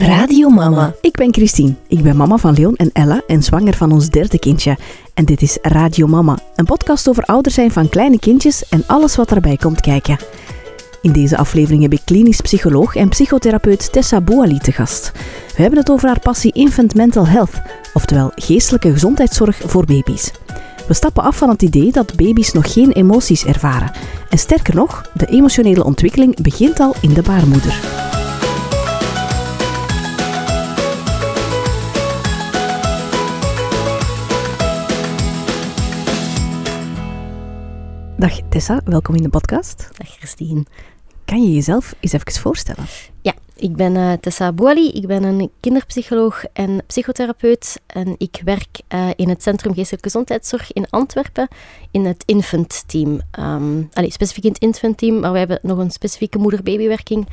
Radio Mama. Ik ben Christine. Ik ben mama van Leon en Ella en zwanger van ons derde kindje. En dit is Radio Mama, een podcast over ouder zijn van kleine kindjes en alles wat daarbij komt kijken. In deze aflevering heb ik klinisch psycholoog en psychotherapeut Tessa Boali te gast. We hebben het over haar passie Infant Mental Health, oftewel geestelijke gezondheidszorg voor baby's. We stappen af van het idee dat baby's nog geen emoties ervaren. En sterker nog, de emotionele ontwikkeling begint al in de baarmoeder. Dag Tessa, welkom in de podcast. Dag Christine. Kan je jezelf eens even voorstellen? Ja, ik ben uh, Tessa Boali. Ik ben een kinderpsycholoog en psychotherapeut. En ik werk uh, in het Centrum Geestelijke Gezondheidszorg in Antwerpen in het infant team. Um, allee, specifiek in het infant team, maar we hebben nog een specifieke moeder-babywerking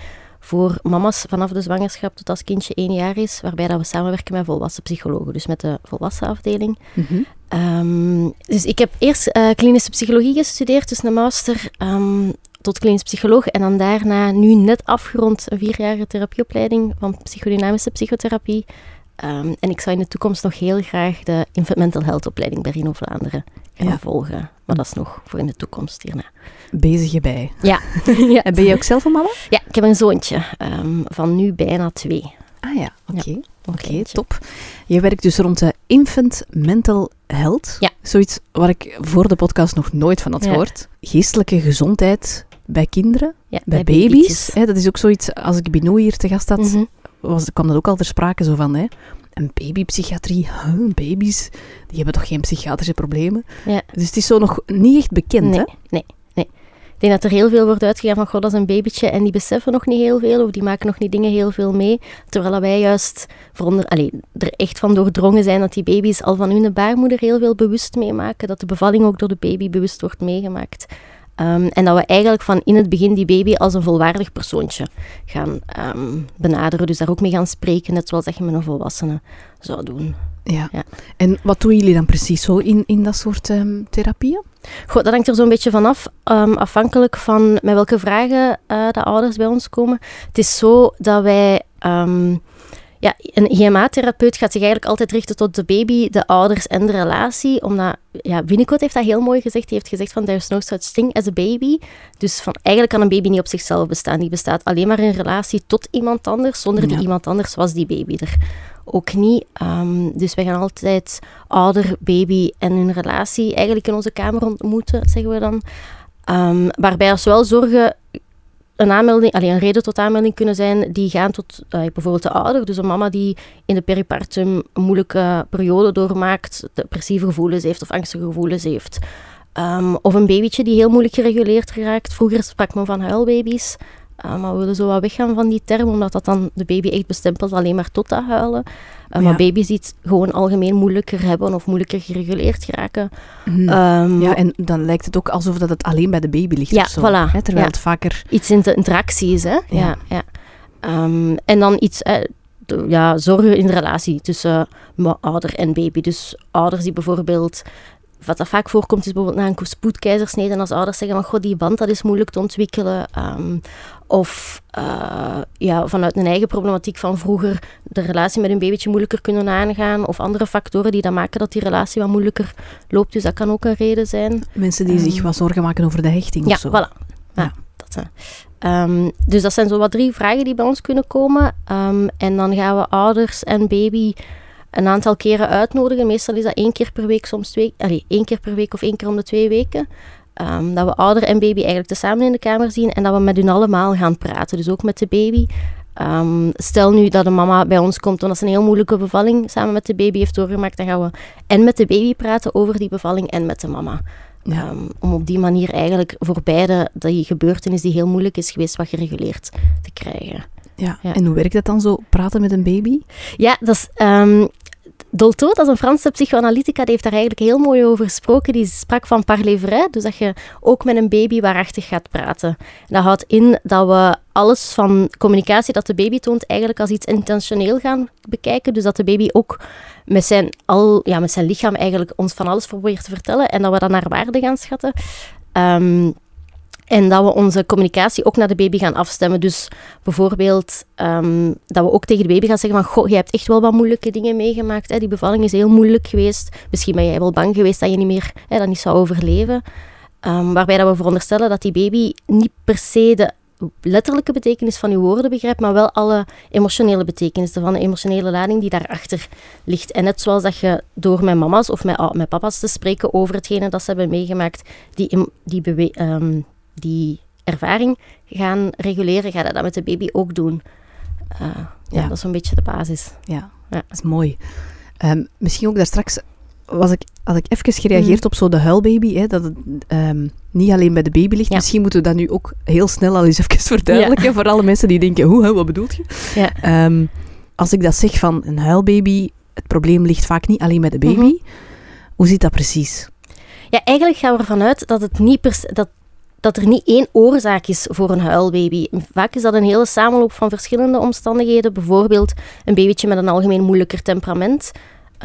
voor mama's vanaf de zwangerschap tot als kindje één jaar is, waarbij dat we samenwerken met volwassen psychologen, dus met de volwassen afdeling. Mm -hmm. um, dus ik heb eerst uh, klinische psychologie gestudeerd, dus een master um, tot klinisch psycholoog en dan daarna nu net afgerond een vierjarige therapieopleiding van psychodynamische psychotherapie. Um, en ik zou in de toekomst nog heel graag de Infant Mental Health opleiding bij Rino Vlaanderen gaan ja. volgen. Maar dat is nog voor in de toekomst hierna. Bezig je bij. Ja. ja. En ben je ook zelf een mama? Ja, ik heb een zoontje um, van nu bijna twee. Ah ja, oké. Okay. Ja, Oké, okay, top. Je werkt dus rond de Infant Mental Health. Ja. Zoiets waar ik voor de podcast nog nooit van had ja. gehoord. Geestelijke gezondheid bij kinderen, ja, bij, bij baby's. Hè, dat is ook zoiets, als ik Bino hier te gast had, mm -hmm. was, kwam dat ook al ter sprake zo van, hè, een babypsychiatrie, huh, baby's, die hebben toch geen psychiatrische problemen? Ja. Dus het is zo nog niet echt bekend, nee, hè? Nee, nee. Ik denk dat er heel veel wordt uitgegaan van, god, dat is een babytje en die beseffen nog niet heel veel of die maken nog niet dingen heel veel mee. Terwijl wij juist veronder, allee, er echt van doordrongen zijn dat die baby's al van hun baarmoeder heel veel bewust meemaken, dat de bevalling ook door de baby bewust wordt meegemaakt. Um, en dat we eigenlijk van in het begin die baby als een volwaardig persoontje gaan um, benaderen. Dus daar ook mee gaan spreken, net zoals je met een volwassene zou doen. Ja. ja. En wat doen jullie dan precies zo in, in dat soort um, therapieën? Goed, dat hangt er zo'n beetje vanaf, afhankelijk van met welke vragen uh, de ouders bij ons komen. Het is zo dat wij... Ja, een IMA-therapeut gaat zich eigenlijk altijd richten tot de baby, de ouders en de relatie. Omdat, ja, Winnicott heeft dat heel mooi gezegd. Die heeft gezegd van, there's no such thing as a baby. Dus van, eigenlijk kan een baby niet op zichzelf bestaan. Die bestaat alleen maar in relatie tot iemand anders. Zonder ja. die iemand anders was die baby er ook niet. Um, dus wij gaan altijd ouder, baby en hun relatie eigenlijk in onze kamer ontmoeten, zeggen we dan. Um, waarbij als wel zorgen een aanmelding, een reden tot aanmelding kunnen zijn die gaan tot uh, bijvoorbeeld de ouder, dus een mama die in de peripartum een moeilijke periode doormaakt, depressieve gevoelens heeft of angstige gevoelens heeft. Um, of een babytje die heel moeilijk gereguleerd geraakt. Vroeger sprak men van huilbaby's. Uh, maar we willen zo wat weggaan van die term, omdat dat dan de baby echt bestempelt alleen maar tot dat huilen. Uh, ja. Maar baby's die het gewoon algemeen moeilijker hebben of moeilijker gereguleerd geraken. Mm. Um, ja, en dan lijkt het ook alsof dat het alleen bij de baby ligt ja, of zo. Voilà, hè, terwijl ja. het vaker... Iets in de interactie is, hè. Ja. ja. Um, en dan iets... Eh, ja, zorgen in de relatie tussen ouder en baby. Dus ouders die bijvoorbeeld wat dat vaak voorkomt is bijvoorbeeld na een spoedkeizersnede en als ouders zeggen van god die band dat is moeilijk te ontwikkelen um, of uh, ja, vanuit een eigen problematiek van vroeger de relatie met een babytje moeilijker kunnen aangaan of andere factoren die dan maken dat die relatie wat moeilijker loopt, dus dat kan ook een reden zijn. Mensen die um, zich wat zorgen maken over de hechting ja, of zo. Voilà. Ja, ja. Dat, um, dus dat zijn zo wat drie vragen die bij ons kunnen komen en dan gaan we ouders en baby een aantal keren uitnodigen. Meestal is dat één keer per week, soms twee, allee, één keer per week of één keer om de twee weken. Um, dat we ouder en baby eigenlijk tezamen in de kamer zien en dat we met hun allemaal gaan praten. Dus ook met de baby. Um, stel nu dat een mama bij ons komt omdat ze een heel moeilijke bevalling samen met de baby heeft doorgemaakt, dan gaan we en met de baby praten over die bevalling en met de mama. Ja. Um, om op die manier eigenlijk voor beide die gebeurtenis die heel moeilijk is geweest, wat gereguleerd te krijgen. Ja. ja. En hoe werkt dat dan zo, praten met een baby? Ja, dat is... Um, Dolto, dat is een Franse psychoanalytica, die heeft daar eigenlijk heel mooi over gesproken. Die sprak van parler vrai, dus dat je ook met een baby waarachtig gaat praten. Dat houdt in dat we alles van communicatie dat de baby toont eigenlijk als iets intentioneel gaan bekijken. Dus dat de baby ook met zijn, al, ja, met zijn lichaam eigenlijk ons van alles probeert te vertellen en dat we dat naar waarde gaan schatten. Um, En dat we onze communicatie ook naar de baby gaan afstemmen. Dus bijvoorbeeld ehm, dat we ook tegen de baby gaan zeggen van... Goh, je hebt echt wel wat moeilijke dingen meegemaakt. Hè? Die bevalling is heel moeilijk geweest. Misschien ben jij wel bang geweest dat je niet meer hè, dat niet zou overleven. Um, waarbij dat we veronderstellen dat die baby niet per se de letterlijke betekenis van uw woorden begrijpt, maar wel alle emotionele betekenissen van de emotionele lading die daarachter ligt. En net zoals dat je door met mama's of met, met papa's te spreken over hetgene dat ze hebben meegemaakt, die, die, um, die ervaring gaan reguleren, ga je dat met de baby ook doen. Uh, ja, ja, dat is een beetje de basis. Ja, ja. dat is mooi. Um, misschien ook daar straks was ik, had ik even gereageerd mm. op zo de huilbaby, hè, dat het um, niet alleen bij de baby ligt. Misschien moeten we dat nu ook heel snel al eens even verduidelijken voor alle mensen die denken, hoe, wat bedoelt je? Ja. Um, als ik dat zeg van een huilbaby, het probleem ligt vaak niet alleen bij de baby. Mm Hoe zit dat precies? Ja, eigenlijk gaan we ervan uit dat, het niet per, dat, dat er niet één oorzaak is voor een huilbaby. Vaak is dat een hele samenloop van verschillende omstandigheden. Bijvoorbeeld een babytje met een algemeen moeilijker temperament.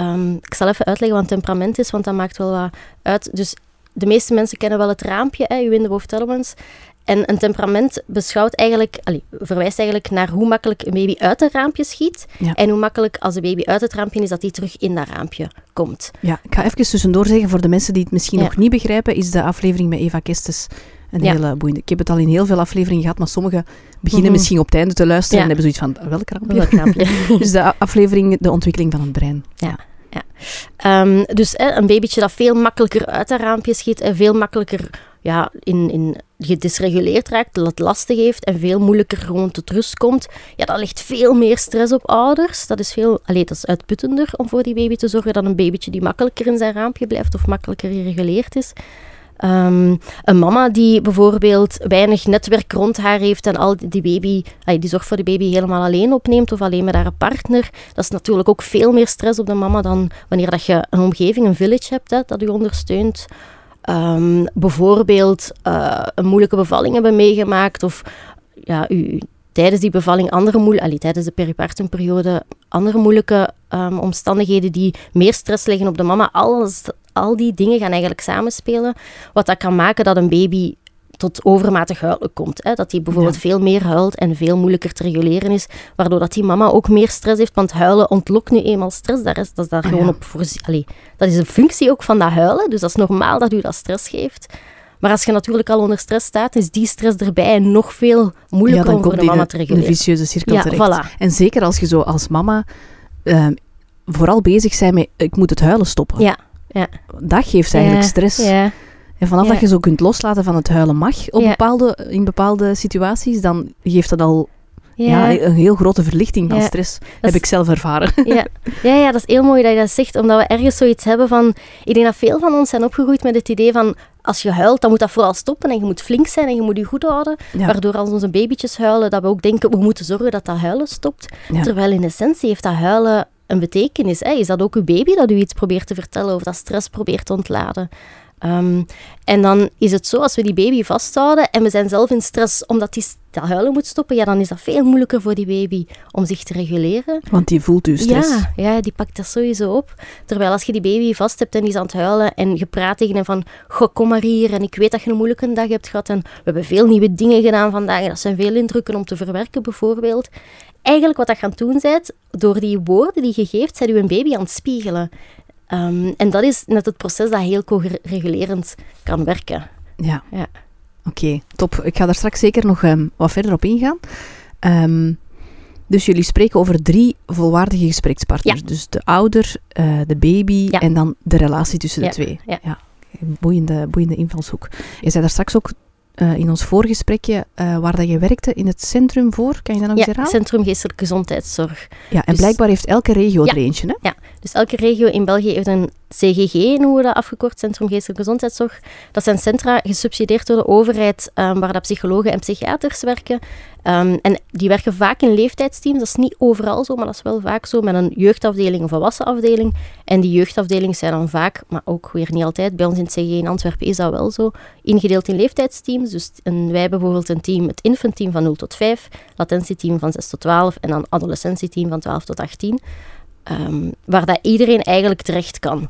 Um, ik zal even uitleggen wat temperament is, want dat maakt wel wat uit. Dus de meeste mensen kennen wel het raampje, hè, in de elements. En een temperament beschouwt eigenlijk, allee, verwijst eigenlijk naar hoe makkelijk een baby uit het raampje schiet. En hoe makkelijk als een baby uit het raampje is, dat die terug in dat raampje komt. Ja, ik ga even tussendoor zeggen, voor de mensen die het misschien nog niet begrijpen, is de aflevering met Eva Kestes een hele boeiende. Ik heb het al in heel veel afleveringen gehad, maar sommigen beginnen mhm. misschien op het einde te luisteren en hebben zoiets van, welk raampje? Welk raampje? dus de aflevering, de ontwikkeling van het brein. ja. Ja. Um, dus hè, een babytje dat veel makkelijker uit dat raampje schiet en veel makkelijker ja, in, in gedisreguleerd raakt, dat het lastig heeft en veel moeilijker gewoon tot rust komt, ja, dat legt veel meer stress op ouders. Dat is veel, allee, dat is uitputtender om voor die baby te zorgen dan een babytje die makkelijker in zijn raampje blijft of makkelijker gereguleerd is. Um, een mama die bijvoorbeeld weinig netwerk rond haar heeft en al die baby, die zorg voor de baby helemaal alleen opneemt of alleen met haar partner, dat is natuurlijk ook veel meer stress op de mama dan wanneer dat je een omgeving, een village hebt, dat u ondersteunt. Um, bijvoorbeeld uh, een moeilijke bevalling hebben meegemaakt of ja, u, tijdens die bevalling andere moeilijke, tijdens de peripartumperiode, andere moeilijke um, omstandigheden die meer stress leggen op de mama. Alles, al die dingen gaan eigenlijk samenspelen, wat dat kan maken dat een baby tot overmatig huilen komt. Hè? Dat hij bijvoorbeeld veel meer huilt en veel moeilijker te reguleren is, waardoor dat die mama ook meer stress heeft, want huilen ontlokt nu eenmaal stress. Daar is, dat is daar ah, gewoon op voorzien. Dat is een functie ook van dat huilen, dus dat is normaal dat u dat stress geeft. Maar als je natuurlijk al onder stress staat, is die stress erbij nog veel moeilijker om voor de mama te reguleren. een vicieuze cirkel ja, terecht. Voilà. En zeker als je zo als mama ehm, vooral bezig bent met ik moet het huilen stoppen. Ja, ja. Dat geeft eigenlijk stress. Ja. En vanaf dat je zo kunt loslaten van het huilen mag op bepaalde, in bepaalde situaties, dan geeft dat al ja. een heel grote verlichting van stress. heb ik zelf ervaren. Ja. Ja, ja, dat is heel mooi dat je dat zegt, omdat we ergens zoiets hebben van... Ik denk dat veel van ons zijn opgegroeid met het idee van... Als je huilt, dan moet dat vooral stoppen en je moet flink zijn en je moet je goed houden. Waardoor als onze babytjes huilen, dat we ook denken, we moeten zorgen dat dat huilen stopt. Terwijl in essentie heeft dat huilen een betekenis. Hè? Is dat ook uw baby dat u iets probeert te vertellen of dat stress probeert te ontladen? Um, en dan is het zo, als we die baby vasthouden en we zijn zelf in stress omdat die dat huilen moet stoppen, ja, dan is dat veel moeilijker voor die baby om zich te reguleren. Want die voelt dus stress. Ja, ja, die pakt dat sowieso op. Terwijl als je die baby vast hebt en die is aan het huilen en je praat tegen hem van, goh, kom maar hier en ik weet dat je een moeilijke dag hebt gehad en we hebben veel nieuwe dingen gedaan vandaag en dat zijn veel indrukken om te verwerken bijvoorbeeld. Eigenlijk wat dat gaan doen zijt, door die woorden die je geeft, zijn je een baby aan het spiegelen. Um, en dat is net het proces dat heel co-regulerend kan werken. Ja. ja. Oké, top. Ik ga daar straks zeker nog um, wat verder op ingaan. Um, dus jullie spreken over drie volwaardige gesprekspartners. Ja. Dus de ouder, uh, de baby ja. en dan de relatie tussen de twee. Ja. Boeiende, boeiende invalshoek. Je zei daar straks ook uh, in ons voorgesprekje uh, waar dat je werkte in het Centrum voor. Kan je dat nog eens herhalen? Centrum Geestelijke Gezondheidszorg. Ja, en dus, blijkbaar heeft elke regio er eentje, hè? Ja, dus elke regio in België heeft een CGG, noemen we dat afgekort, Centrum Geestelijke Gezondheidszorg. Dat zijn centra gesubsidieerd door de overheid, um, waar dat psychologen en psychiaters werken. Um, en die werken vaak in leeftijdsteams. Dat is niet overal zo, maar dat is wel vaak zo, met een jeugdafdeling of volwassenafdeling. En die jeugdafdelingen zijn dan vaak, maar ook weer niet altijd, bij ons in het CGG in Antwerpen is dat wel zo, ingedeeld in leeftijdsteams. Dus wij hebben bijvoorbeeld een team, het infantteam van 0 tot 5, latentieteam van 6 tot 12 en dan adolescentieteam van 12 tot 18. Um, waar dat iedereen eigenlijk terecht kan.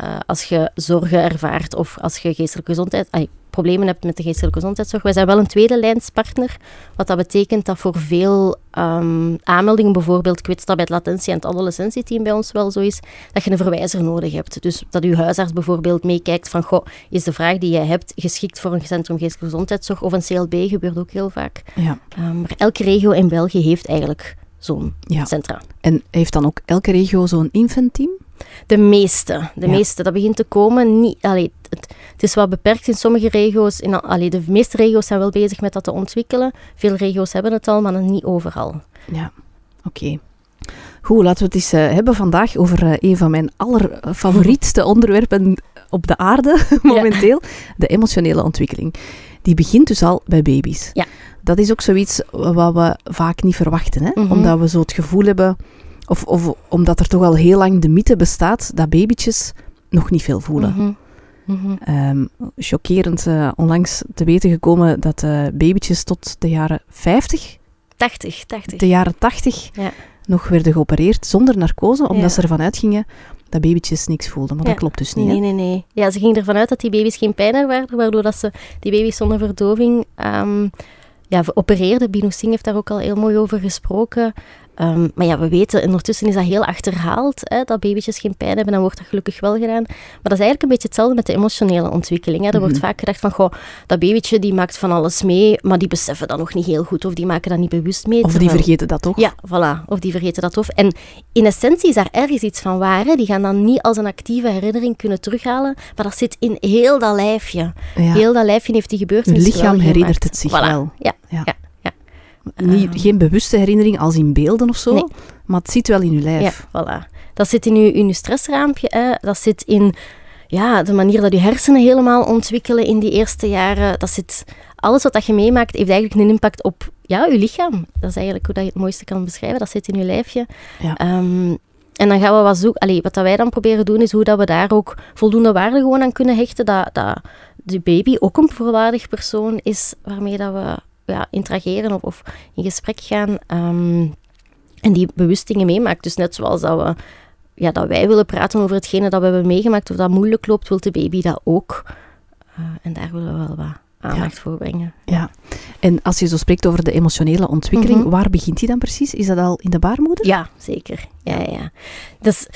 Uh, als je zorgen ervaart of als je geestelijke gezondheid, ay, problemen hebt met de geestelijke gezondheidszorg. Wij zijn wel een tweede lijnspartner, wat dat betekent dat voor veel ehm, aanmeldingen, bijvoorbeeld kwetsbaarheid, latentie en het adolescentieteam bij ons wel zo is, dat je een verwijzer nodig hebt. Dus dat uw huisarts bijvoorbeeld meekijkt van, goh, is de vraag die jij hebt geschikt voor een centrum geestelijke gezondheidszorg of een CLB, gebeurt ook heel vaak. Ja. Um, maar elke regio in België heeft eigenlijk zo'n Ja. centra. En heeft dan ook elke regio zo'n infantteam? De meeste, de Ja. meeste, dat begint te komen. Niet, allee, het, het is wat beperkt in sommige regio's. In, al- allee, de meeste regio's zijn wel bezig met dat te ontwikkelen. Veel regio's hebben het al, maar nog niet overal. Ja, oké. Goed, laten we het eens eh, hebben vandaag over eh, een van mijn allerfavorietste onderwerpen op de aarde momenteel. De emotionele ontwikkeling. Die begint dus al bij baby's. Ja. Dat is ook zoiets wat we vaak niet verwachten. Hè? Mhm. Omdat we zo het gevoel hebben, of, of omdat er toch al heel lang de mythe bestaat, dat babytjes nog niet veel voelen. Ehm, chockerend eh, onlangs te weten gekomen dat eh, babytjes tot de jaren 50 80, 80. de jaren 80 Ja. nog werden geopereerd zonder narcose, omdat Ja. ze ervan uitgingen dat babytjes niks voelden. Maar Ja. dat klopt dus niet. Nee, hè? nee, nee. Ja, ze gingen ervan uit dat die baby's geen pijn ervaren, waardoor dat ze die baby's zonder verdoving ehm, ja, opereerden. Bino Singh heeft daar ook al heel mooi over gesproken. Ehm, maar ja, we weten, ondertussen is dat heel achterhaald, hè, dat babytjes geen pijn hebben, dan wordt dat gelukkig wel gedaan. Maar dat is eigenlijk een beetje hetzelfde met de emotionele ontwikkeling. Hè. Er wordt Mhm. vaak gedacht van, goh, dat babytje die maakt van alles mee, maar die beseffen dat nog niet heel goed, of die maken dat niet bewust mee. Of die vergeten dat toch? ja, voilà. Of die vergeten dat of. En in essentie is daar ergens iets van waar. Hè. Die gaan dan niet als een actieve herinnering kunnen terughalen, maar dat zit in heel dat lijfje. Ja. Heel dat lijfje heeft die gebeurtenis lichaam wel herinnert het zich Voilà. wel. Ja, ja. Niet, Ehm. geen bewuste herinnering als in beelden of zo, Nee. maar het zit wel in je lijf. ja, voilà. Dat zit in uw stressraampje. Hè. Dat zit in ja, de manier dat je hersenen helemaal ontwikkelen in die eerste jaren. Dat zit, alles wat dat je meemaakt heeft eigenlijk een impact op ja, je lichaam. Dat is eigenlijk hoe dat je het mooiste kan beschrijven. Dat zit in je lijfje. Ja. Ehm, en dan gaan we wat zoeken. Allee, wat dat wij dan proberen doen, is hoe dat we daar ook voldoende waarde gewoon aan kunnen hechten. Dat, dat de baby ook een volwaardig persoon is waarmee dat we ja, interageren of, of in gesprek gaan. Ehm, en die bewust dingen meemaakt. Dus net zoals dat, we, ja, dat wij willen praten over hetgene dat we hebben meegemaakt, of dat moeilijk loopt, wil de baby dat ook. Eh, en daar willen we wel wat aandacht voor brengen. Ja. En als je zo spreekt over de emotionele ontwikkeling, Mhm. waar begint die dan precies? Is dat al in de baarmoeder? Ja, zeker. Ja, ja, ja. Dus,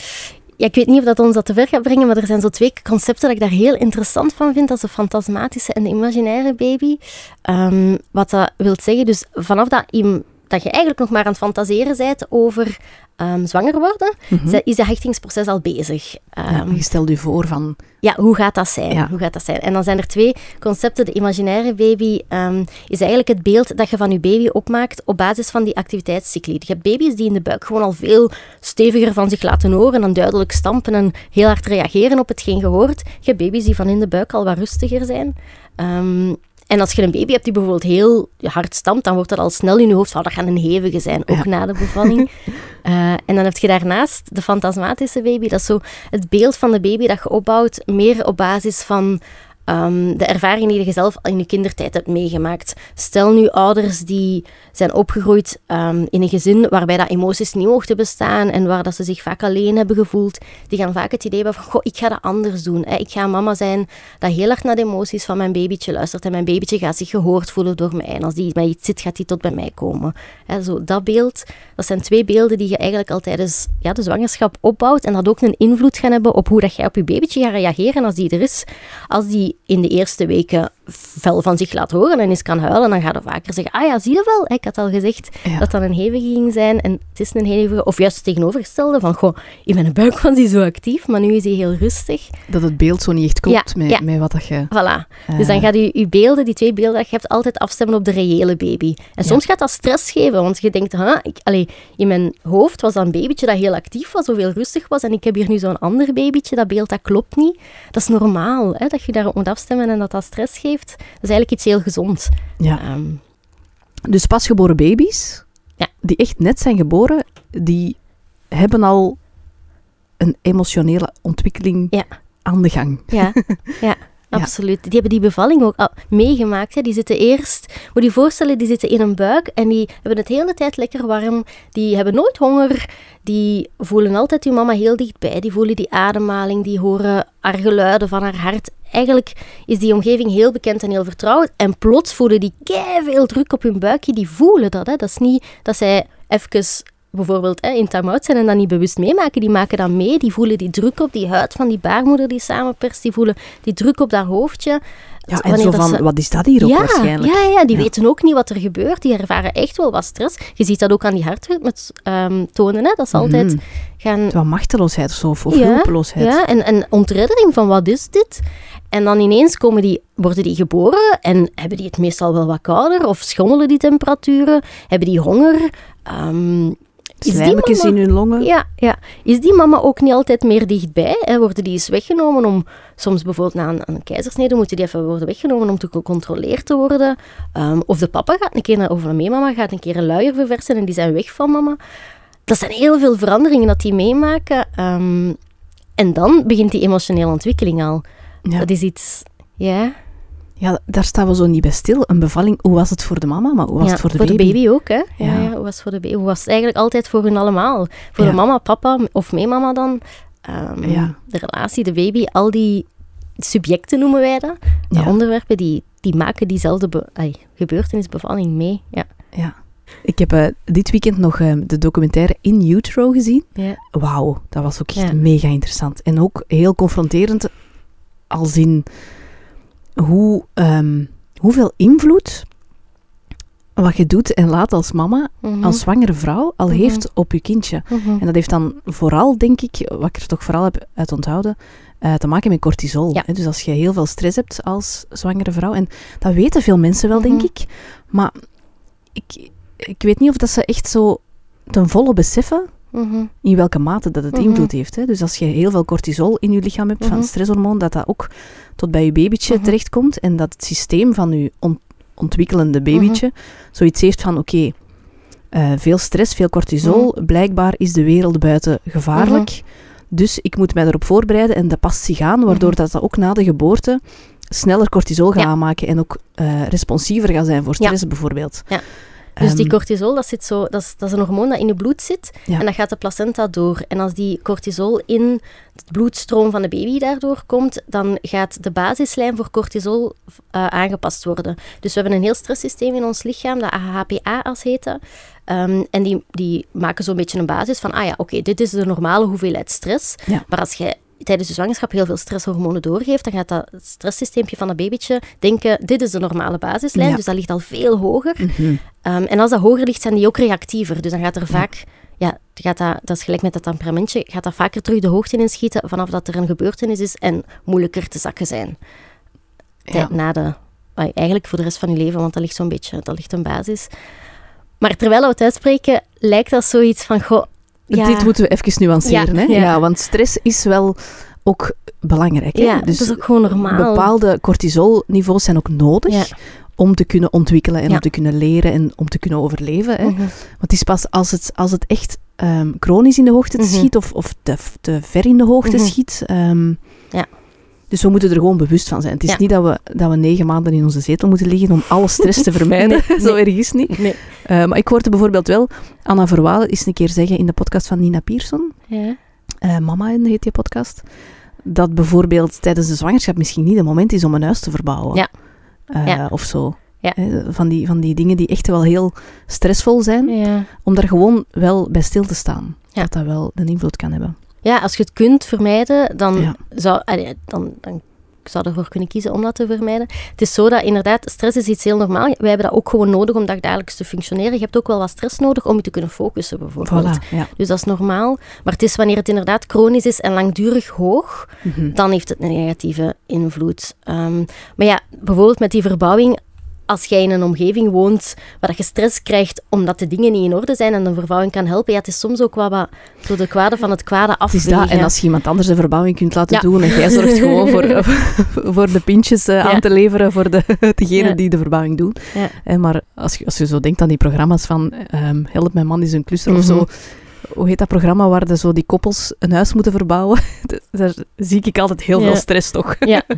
ja, ik weet niet of dat ons dat te ver gaat brengen, maar er zijn zo twee concepten dat ik daar heel interessant van vind. Dat is de fantasmatische en de imaginaire baby. Ehm, wat dat wil zeggen, dus vanaf dat, dat je eigenlijk nog maar aan het fantaseren bent over ehm, zwanger worden, Mhm. is dat hechtingsproces al bezig. Ja, Ehm, je stelt je voor van... ja, hoe gaat dat zijn? Ja. Hoe gaat dat zijn? En dan zijn er twee concepten. De imaginaire baby ehm, is eigenlijk het beeld dat je van je baby opmaakt op basis van die activiteitscycli. Je hebt baby's die in de buik gewoon al veel steviger van zich laten horen en duidelijk stampen en heel hard reageren op hetgeen gehoord. Je hebt baby's die van in de buik al wat rustiger zijn. En als je een baby hebt die bijvoorbeeld heel hard stampt, dan wordt dat al snel in je hoofd van dat gaat een hevige zijn, ook Ja. na de bevalling. Eh, en dan heb je daarnaast de fantasmatische baby. Dat is zo het beeld van de baby dat je opbouwt, meer op basis van ehm, de ervaringen die je zelf in je kindertijd hebt meegemaakt. Stel nu ouders die zijn opgegroeid ehm, in een gezin waarbij dat emoties niet mochten bestaan en waar dat ze zich vaak alleen hebben gevoeld, die gaan vaak het idee hebben van, goh, ik ga dat anders doen. Hè. Ik ga mama zijn dat heel hard naar de emoties van mijn babytje luistert en mijn babytje gaat zich gehoord voelen door mij. En als die bij iets zit, gaat die tot bij mij komen. Hè, zo, dat beeld, dat zijn twee beelden die je eigenlijk al tijdens ja, de zwangerschap opbouwt en dat ook een invloed gaan hebben op hoe dat jij op je babytje gaat reageren als die er is. Als die in de eerste weken fel van zich laat horen en eens kan huilen, dan gaat er vaker zeggen, ah ja, zie je wel, ik had al gezegd Ja. dat dat een hevige ging zijn en het is een hevige, of juist het tegenovergestelde van, goh, in mijn buik was hij zo actief, maar nu is hij heel rustig. Dat het beeld zo niet echt klopt Ja, met, ja. met wat dat je... Voilà. eh, Dus dan gaat je, je beelden, die twee beelden dat je hebt, altijd afstemmen op de reële baby. En soms gaat dat stress geven, want je denkt, huh, ik, allee, in mijn hoofd was dat een babytje dat heel actief was, of heel rustig was, en ik heb hier nu zo'n ander babytje, dat beeld dat klopt niet. Dat is normaal, hè, dat je daarop moet afstemmen en dat dat stress geeft. Dat is eigenlijk iets heel gezond. ja. Ehm, Dus pasgeboren baby's, Ja. die echt net zijn geboren, die hebben al een emotionele ontwikking Ja. aan de gang. Ja, ja, absoluut. Die hebben die bevalling ook al meegemaakt. Hè. Die zitten eerst, moet je je voorstellen, die zitten in een buik en die hebben het de hele tijd lekker warm. Die hebben nooit honger. Die voelen altijd hun mama heel dichtbij. Die voelen die ademhaling, die horen haar geluiden van haar hart. Eigenlijk is die omgeving heel bekend en heel vertrouwd. En plots voelen die veel druk op hun buikje. Die voelen dat. Hè. Dat is niet dat zij even bijvoorbeeld hè, in time-out zijn en dat niet bewust meemaken. Die maken dat mee. Die voelen die druk op die huid van die baarmoeder die samenperst. Die voelen die druk op dat hoofdje. Ja, en zo van, wat is dat hier ook ja, waarschijnlijk? Ja, ja, die weten ook niet wat er gebeurt. Die ervaren echt wel wat stress. Je ziet dat ook aan die hartritme tonen, hè, dat altijd Mhm. gaan... Wat machteloosheid of zo, of, of Ja, hulpeloosheid. Ja, en, en ontreddering van wat is dit? En dan ineens komen die, worden die geboren en hebben die het meestal wel wat kouder of schommelen die temperaturen? Hebben die honger? Mama- in hun longen. ja, ja. Is die mama ook niet altijd meer dichtbij? Hè? Worden die eens weggenomen om... Soms bijvoorbeeld na een, een keizersnede moeten die even worden weggenomen om te gecontroleerd te worden. Ehm, of de papa gaat een keer, naar, of een meemama gaat een keer een luier verversen en die zijn weg van mama. Dat zijn heel veel veranderingen dat die meemaken. Ehm, en dan begint die emotionele ontwikkeling al. Ja. Dat is iets... Ja, Ja, daar staan we zo niet bij stil. Een bevalling, hoe was het voor de mama, maar hoe was ja, het voor de baby? ook, hè? Ja. Ja. Hoe was het voor de baby? Hoe was het eigenlijk altijd voor hun allemaal? Voor de mama, papa of meemama dan? Ehm, Ja. De relatie, de baby, al die subjecten noemen wij dat. De Ja. onderwerpen, die, die maken diezelfde be gebeurtenis, bevalling mee. Ja. Ja. Ik heb eh, dit weekend nog eh, de documentaire In Utero gezien. Ja. Wauw, dat was ook echt Ja. mega interessant. En ook heel confronterend, als in hoe, ehm, hoeveel invloed wat je doet en laat als mama, Mhm. als zwangere vrouw, al Mhm. heeft op je kindje. Mhm. En dat heeft dan vooral, denk ik, wat ik er toch vooral heb uit onthouden, eh, te maken met cortisol. Ja. hè. Dus als je heel veel stress hebt als zwangere vrouw, en dat weten veel mensen wel, denk ik, maar ik, ik weet niet of dat ze echt zo ten volle beseffen In welke mate dat het Mhm. invloed heeft. Hè. Dus als je heel veel cortisol in je lichaam hebt, van Mhm. stresshormoon, dat dat ook tot bij je babytje Mhm. terechtkomt en dat het systeem van je on- ontwikkelende babytje zoiets heeft van, oké, eh, veel stress, veel cortisol, blijkbaar is de wereld buiten gevaarlijk, dus ik moet mij erop voorbereiden en dat past zich aan, waardoor dat, dat ook na de geboorte sneller cortisol gaat Ja. aanmaken en ook eh, responsiever gaat zijn voor Ja. stress bijvoorbeeld. Ja. Dus die Ehm, cortisol, dat, zit zo, dat, is, dat is een hormoon dat in je bloed zit Ja. en dat gaat de placenta door. En als die cortisol in de bloedstroom van de baby daardoor komt, dan gaat de basislijn voor cortisol eh, aangepast worden. Dus we hebben een heel stresssysteem in ons lichaam, dat AHPA-as heet dat. Ehm, en die, die maken zo'n beetje een basis van, ah ja, oké, dit is de normale hoeveelheid stress. Ja. Maar als je tijdens de zwangerschap heel veel stresshormonen doorgeeft, dan gaat dat stresssysteempje van dat babytje denken, dit is de normale basislijn, Ja. dus dat ligt al veel hoger. mhm. Ehm, en als dat hoger ligt, zijn die ook reactiever. Dus dan gaat er vaak, ja, gaat dat, dat is gelijk met dat temperamentje, gaat dat vaker terug de hoogte inschieten vanaf dat er een gebeurtenis is en moeilijker te zakken zijn. Ja. Na de, eigenlijk voor de rest van je leven, want dat ligt zo'n beetje, dat ligt een basis. Maar terwijl we het uitspreken, lijkt dat zoiets van, goh, ja, Dit moeten we even nuanceren, Ja, hè? ja. Ja. want stress is wel ook belangrijk. Hè? ja, dus dat is ook gewoon normaal. bepaalde cortisolniveaus zijn ook nodig Ja. om te kunnen ontwikkelen en Ja. om te kunnen leren en om te kunnen overleven. Hè? Mhm. Want het is pas als het, als het echt ehm, chronisch in de hoogte Mhm. schiet of, of te, te ver in de hoogte Mhm. schiet. ehm. Dus we moeten er gewoon bewust van zijn. Het is Ja. niet dat we, dat we negen maanden in onze zetel moeten liggen om alle stress te vermijden. Nee, Zo erg is het niet. Nee. Eh, maar ik hoorde bijvoorbeeld wel Anna Verwalen eens een keer zeggen in de podcast van Nina Pierson. Ja. Eh, Mama heet die podcast. Dat bijvoorbeeld tijdens de zwangerschap misschien niet het moment is om een huis te verbouwen. Ja. Eh, Ja. Of zo. Van, die, van die dingen die echt wel heel stressvol zijn. Om daar gewoon wel bij stil te staan. Dat dat wel een invloed kan hebben. Ja, als je het kunt vermijden, dan, Ja. zou, allee, dan, dan zou je ervoor kunnen kiezen om dat te vermijden. Het is zo dat inderdaad, stress is iets heel normaal. Wij hebben dat ook gewoon nodig om dagelijks te functioneren. Je hebt ook wel wat stress nodig om je te kunnen focussen, bijvoorbeeld. Voilà. Ja. Dus dat is normaal. Maar het is wanneer het inderdaad chronisch is en langdurig hoog, Mhm. dan heeft het een negatieve invloed. Ehm, maar ja, bijvoorbeeld met die verbouwing, als jij in een omgeving woont waar dat je stress krijgt omdat de dingen niet in orde zijn en een verbouwing kan helpen, ja, het is soms ook wat, wat zo de kwade van het kwade afwegen. dat. En als je iemand anders de verbouwing kunt laten Ja. doen en jij zorgt gewoon voor, voor de pintjes eh, aan Ja. te leveren voor de, degene Ja. die de verbouwing doen. Ja. Eh, maar als je, als je zo denkt aan die programma's van ehm, Help, mijn man is een klusser of Mhm. zo. Hoe heet dat programma waar de, zo die koppels een huis moeten verbouwen? Daar zie ik altijd heel Ja. veel stress toch. Ja.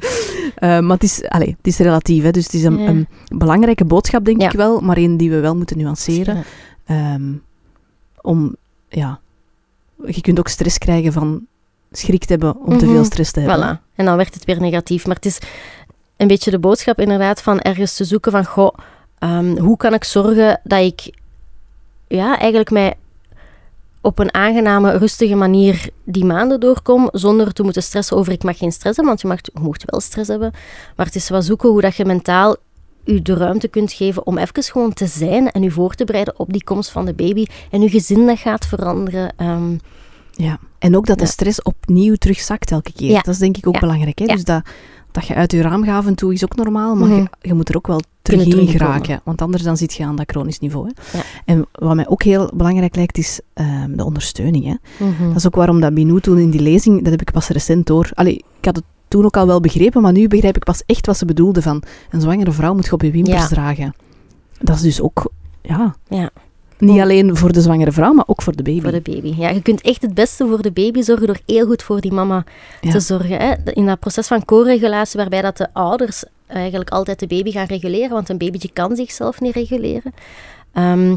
Eh, maar het is, allez, het is relatief, hè? dus het is een, Ja. een belangrijke boodschap, denk ik wel, maar een die we wel moeten nuanceren. Ehm, om, ja, je kunt ook stress krijgen van schrikt hebben om te veel Mhm. stress te hebben. Voilà. En dan werd het weer negatief. Maar het is een beetje de boodschap inderdaad van ergens te zoeken van, goh, ehm, hoe kan ik zorgen dat ik ja, eigenlijk mij op een aangename, rustige manier die maanden doorkom, zonder te moeten stressen over ik mag geen stress hebben, want je mag, je mocht wel stress hebben. Maar het is wel zoeken hoe dat je mentaal je de ruimte kunt geven om even gewoon te zijn en je voor te bereiden op die komst van de baby en je gezin dat gaat veranderen. Ehm, Ja. En ook dat de stress opnieuw terugzakt elke keer. Ja. Dat is denk ik ook Ja. belangrijk. Hè? Dus dat, dat je uit je raam gaat af en toe is ook normaal, maar Mhm. je, je moet er ook wel terug in geraken. Want anders dan zit je aan dat chronisch niveau. Hè? Ja. En wat mij ook heel belangrijk lijkt, is ehm, de ondersteuning. Hè? mhm. Dat is ook waarom dat Binou toen in die lezing, dat heb ik pas recent door. Allee, ik had het toen ook al wel begrepen, maar nu begrijp ik pas echt wat ze bedoelde van een zwangere vrouw moet je op je wimpers Ja. dragen. Dat is dus ook, ja, Ja. Niet alleen voor de zwangere vrouw, maar ook voor de baby. Voor de baby. Ja, je kunt echt het beste voor de baby zorgen door heel goed voor die mama Ja. te zorgen. Hè? In dat proces van co-regulatie, waarbij dat de ouders eigenlijk altijd de baby gaan reguleren, want een babytje kan zichzelf niet reguleren. Ehm,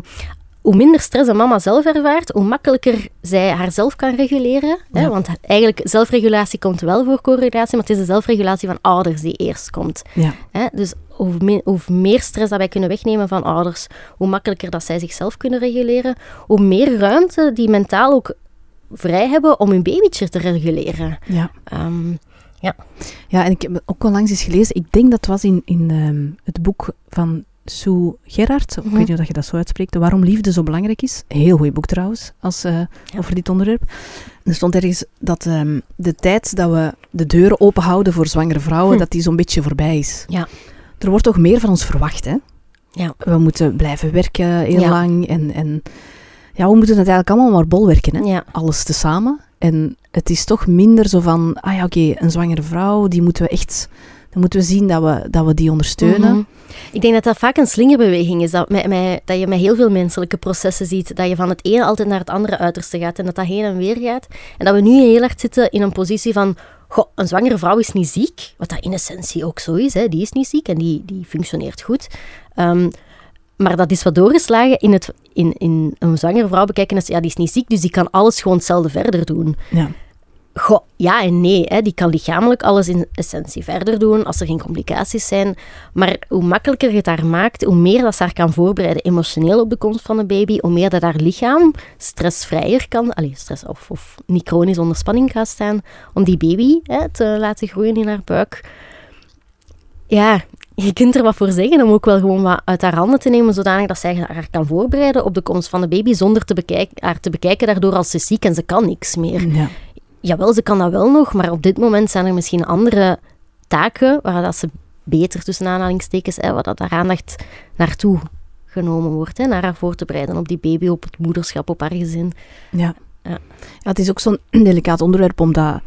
hoe minder stress een mama zelf ervaart, hoe makkelijker zij haarzelf kan reguleren. Hè? Ja. Want eigenlijk, zelfregulatie komt wel voor co-regulatie, maar het is de zelfregulatie van ouders die eerst komt. Ja. Hè? Dus hoe, me- hoe meer stress dat wij kunnen wegnemen van ouders, hoe makkelijker dat zij zichzelf kunnen reguleren, hoe meer ruimte die mentaal ook vrij hebben om hun babytje te reguleren. Ja. Ehm, Ja, en ik heb ook al langs eens gelezen, ik denk dat was in, in ehm, het boek van Sue Gerard, ik Mhm. weet niet of je dat zo uitspreekt, Waarom liefde zo belangrijk is. Een heel goed boek trouwens, als, eh, over dit onderwerp. Er stond ergens dat ehm, de tijd dat we de deuren open houden voor zwangere vrouwen, Hm. dat die zo'n beetje voorbij is. Ja. Er wordt toch meer van ons verwacht, hè? Ja. We moeten blijven werken heel Ja. lang en, en ja, we moeten het eigenlijk allemaal maar bolwerken, hè? ja. alles tezamen. En het is toch minder zo van, ah ja, oké, een zwangere vrouw, die moeten we echt, dan moeten we zien dat we, dat we die ondersteunen. Mhm. Ik denk dat dat vaak een slingerbeweging is. Dat, met, met, dat je met heel veel menselijke processen ziet. Dat je van het ene altijd naar het andere uiterste gaat. En dat dat heen en weer gaat. En dat we nu heel hard zitten in een positie van... Goh, een zwangere vrouw is niet ziek. Wat dat in essentie ook zo is. Hè. Die is niet ziek en die, die functioneert goed. Ehm, maar dat is wat doorgeslagen in, het, in, in een zwangere vrouw bekijken. Als, ja, die is niet ziek, dus die kan alles gewoon hetzelfde verder doen. Ja. Ja en nee. Hè. Die kan lichamelijk alles in essentie verder doen als er geen complicaties zijn. Maar hoe makkelijker je het haar maakt, hoe meer dat ze haar kan voorbereiden emotioneel op de komst van een baby, hoe meer dat haar lichaam stressvrijer kan, allee, stress of, niet chronisch onder spanning gaat staan, om die baby hè, te laten groeien in haar buik. Ja, je kunt er wat voor zeggen om ook wel gewoon wat uit haar handen te nemen, zodanig dat zij haar kan voorbereiden op de komst van de baby, zonder te bekijken, haar te bekijken daardoor als ze ziek en ze kan niks meer Ja. Jawel, ze kan dat wel nog, maar op dit moment zijn er misschien andere taken waar dat ze beter tussen aanhalingstekens, hè, waar dat haar aandacht naartoe genomen wordt, hè, naar haar voor te bereiden op die baby, op het moederschap, op haar gezin. Ja. Ja. Ja, het is ook zo'n delicaat onderwerp, omdat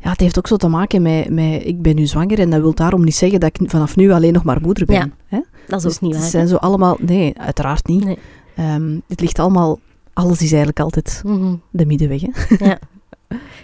ja, het heeft ook zo te maken met, met ik ben nu zwanger en dat wil daarom niet zeggen dat ik vanaf nu alleen nog maar moeder ben. Ja, hè? Dat is Dus ook niet Het waar. zijn zo allemaal, nee, uiteraard niet. Nee. Ehm, het ligt allemaal, alles is eigenlijk altijd. Mhm. de middenweg. Hè? Ja.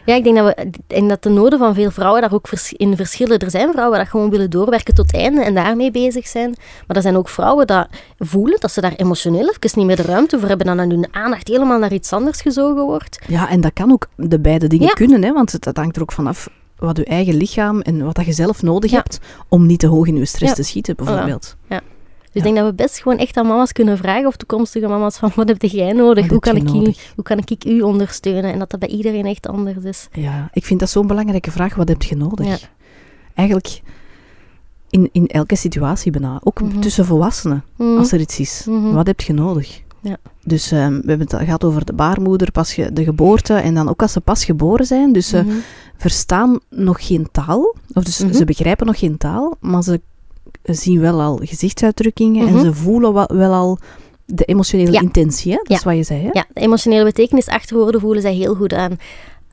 Ja, ik denk dat, we, en dat de noden van veel vrouwen daar ook vers- in verschillen. Er zijn vrouwen dat gewoon willen doorwerken tot het einde en daarmee bezig zijn. Maar er zijn ook vrouwen dat voelen dat ze daar emotioneel even niet meer de ruimte voor hebben en dan hun aandacht helemaal naar iets anders gezogen wordt. Ja, en dat kan ook de beide dingen Ja. kunnen, hè, want het, dat hangt er ook vanaf wat je eigen lichaam en wat dat je zelf nodig Ja. hebt om niet te hoog in je stress Ja. te schieten, bijvoorbeeld. Dus Ja. ik denk dat we best gewoon echt aan mama's kunnen vragen, of toekomstige mama's, van wat heb jij nodig? Hoe kan, ik u, hoe kan ik u ondersteunen? En dat dat bij iedereen echt anders is. Ja, ik vind dat zo'n belangrijke vraag. Wat heb je nodig? Ja. Eigenlijk in, in elke situatie bijna. Ook Mhm. tussen volwassenen, Mhm. als er iets is. Mhm. Wat heb je nodig? Ja. Dus ehm, we hebben het gehad over de baarmoeder, pas ge- de geboorte en dan ook als ze pas geboren zijn. Dus ze verstaan nog geen taal, of dus ze begrijpen nog geen taal, maar ze zien wel al gezichtsuitdrukkingen en Mhm. ze voelen wa- wel al de emotionele Ja. intentie. Hè? Dat Ja. is wat je zei. Hè? Ja, de emotionele betekenis achter woorden voelen zij heel goed aan.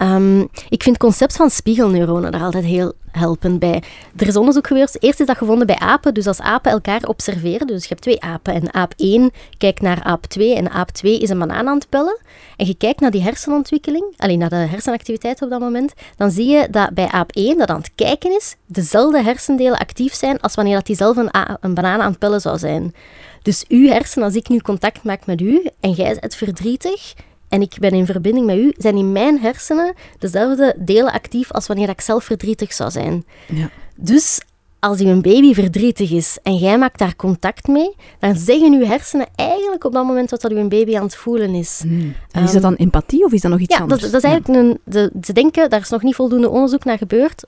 Ehm, ik vind het concept van spiegelneuronen daar altijd heel helpend bij. Er is onderzoek gebeurd. Eerst is dat gevonden bij apen. Dus als apen elkaar observeren, dus je hebt twee apen en aap 1 kijkt naar aap 2 en aap 2 is een banaan aan het pellen. En je kijkt naar die hersenontwikkeling, alleen naar de hersenactiviteit op dat moment, dan zie je dat bij aap 1, dat aan het kijken is, dezelfde hersendelen actief zijn als wanneer dat die zelf een, een banaan aan het pellen zou zijn. Dus uw hersenen, als ik nu contact maak met u en jij bent verdrietig, en ik ben in verbinding met u, zijn in mijn hersenen dezelfde delen actief als wanneer ik zelf verdrietig zou zijn. Ja. Dus als uw baby verdrietig is en jij maakt daar contact mee, dan zeggen uw hersenen eigenlijk op dat moment wat dat uw baby aan het voelen is. Hmm. En is dat dan empathie of is dat nog iets Ja, dat, anders? dat is eigenlijk een... De, ze denken, daar is nog niet voldoende onderzoek naar gebeurd,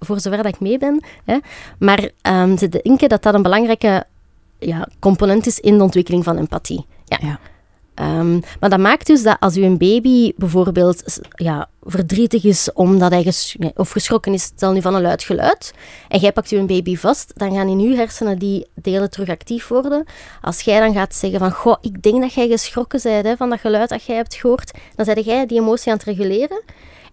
voor zover dat ik mee ben. Hè. Maar ehm, ze denken dat dat een belangrijke ja, component is in de ontwikkeling van empathie. Ja. Ja. Ehm, maar dat maakt dus dat als uw baby bijvoorbeeld ja, verdrietig is omdat hij of geschrokken is, stel nu van een luid geluid, en jij pakt uw baby vast, dan gaan in uw hersenen die delen terug actief worden. Als jij dan gaat zeggen van, goh, ik denk dat jij geschrokken bent hè, van dat geluid dat jij hebt gehoord, dan zeg jij die emotie aan het reguleren.